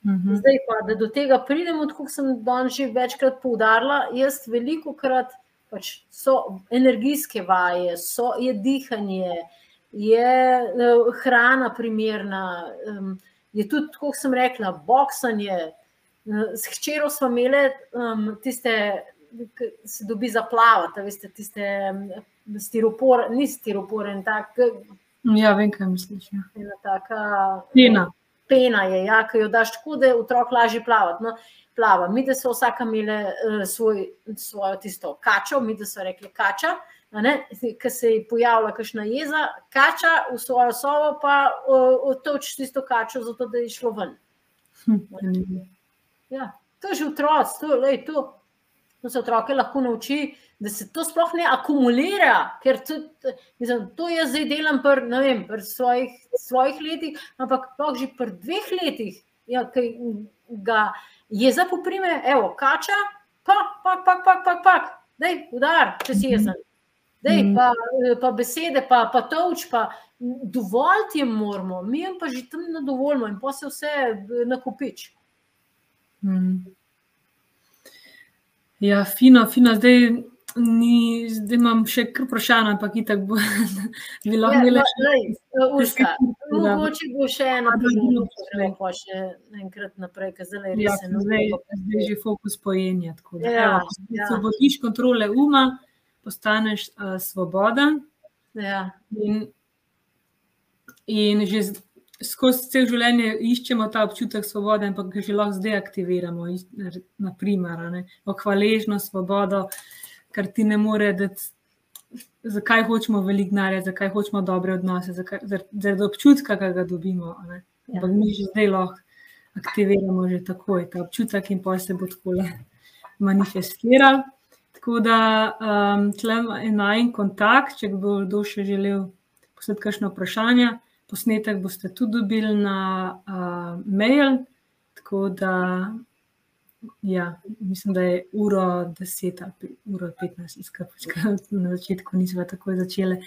Mhm. Zdaj pa, da do tega pridemo, kot sem danes že večkrat poudarila, jaz veliko krat pač so energijske vaje, so, je dihanje, je eh, hrana primerna, je tudi, kot sem rekla, boksanje. Eh, S hčerjo smo imeli um, tiste, ki se dobi za plavati, veste, tiste em, stiropor, ni stiroporen, tak, Ja, vem, kaj misliš. Ja. ena taka Pena. Pena je, ja, ki jo daš tako, da otrok lažje plavati. No, plava. Mi, da so vsaka imeli uh, svoj, svojo tisto kačo, mi, da so rekli kača, ki se je pojavila kakšna jeza, kača v svojo sobo, pa uh, otoč tisto kačo, zato da je šlo ven. Hm. Ja, to je že otroci, to, lej, to, to se otroke lahko nauči, da se to sploh ne akumulira, ker tudi, mislim, to jaz zdaj delam pri, vem, pri svojih, svojih letih, ampak sploh že pri dveh letih, ja, ki ga jeza poprime, evo, kača, pak, pak, pak, pak, pak, pak. dej, udar, če si jezen. Dej, Mhm. pa, pa besede, pa, pa toč, pa dovolj ti moramo, mi jim pa že tam ne dovolimo in pa se vse nakupič. Hm. Ja, fino, fino. Zdaj Ni, zdaj imam še kar vprašanje, ampak itak bo, bi lahko Ja, imela no, še lej, Urška, Da. mogoče bo še eno Ja, da, priložnost, gremo pa še enkrat naprej, ker zdaj Ja, res je zdaj, nujno. zdaj je že fokus pojenja. tako da, Ja, evo, ja. Osvobodiš kontrole uma, postaneš uh, svoboden Ja, in, in že skozi cel življenje iščemo ta občutek svobode, ampak ga že lahko zdaj aktiviramo. Naprimer, ne, hvaležno svobodo, ker ti ne more dati. Zakaj hočemo veliko denarja, zakaj hočemo dobre odnose, zakaj- zar- zaradi občutka, ki ga dobimo. Ja. Ampak mi že zdaj lahko aktiviramo že takoj ta občutek, in pa se bo tako manifestiral. Tako da um, tle je en kontakt, če bo kdo še želel poslati kakšno vprašanje. Posnetek boste tudi dobili na uh, mail, tako da ja, mislim, da je uro 10 ali pe- uro 15, izkapčka, na začetku nismo tako začeli.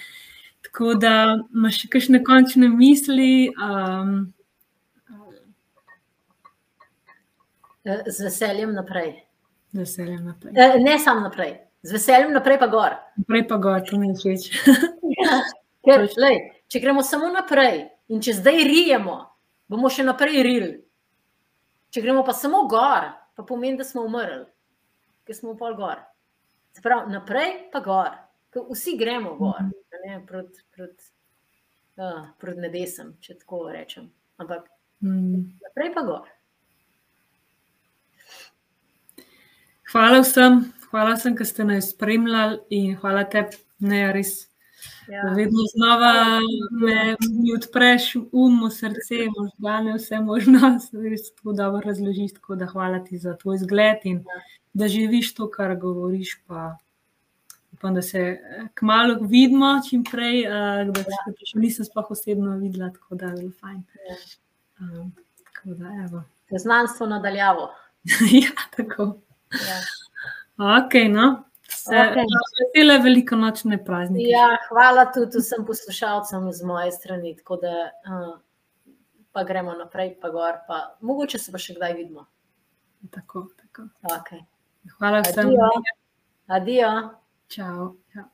Tako da imaš še kakšne končne misli? Um, z veseljem naprej. se le naprej. Eh, Ne samo naprej, z veseljem naprej pa gor. Naprej pa gor, to mi je všeč. Ker, lej, če gremo samo naprej in če zdaj rijemo, bomo še naprej rili. Če gremo pa samo gor, pa pomeni, da smo umrli, ker smo pol gor. Se pravi, naprej pa gor. Ker vsi gremo gor, a ne, proti prot, uh, prot nebesam, če tako rečem. Ampak Mm. naprej pa gor. Hvala vsem, hvala vsem, ki ste nas spremljali in hvala tebi, ne res. Ja. Vedno znova me, mi odpreš um, srce, možgane, vse možno, res tako dobro razložiš. Tako da hvala ti za tvoj zgled in da živiš to, kar govoriš. Pa upam, da se kmalo vidimo, čim prej, uh, da se te še nisem sploh osebno videla, tako da je bilo fajn. Ja. Um, tako da, evo. Znanstvo nadaljavo. ja, tako. Ja. Ok, no. Se. Vesele velikonočne praznike. Ja, hvala tudi vsem poslušalcem z moje strani. Tako da uh, pa gremo naprej, pa gor. Pa, mogoče se pa še kdaj vidimo. Tako, tako. Okay. Hvala vsem. Adijo. Adijo. Čau. Čau.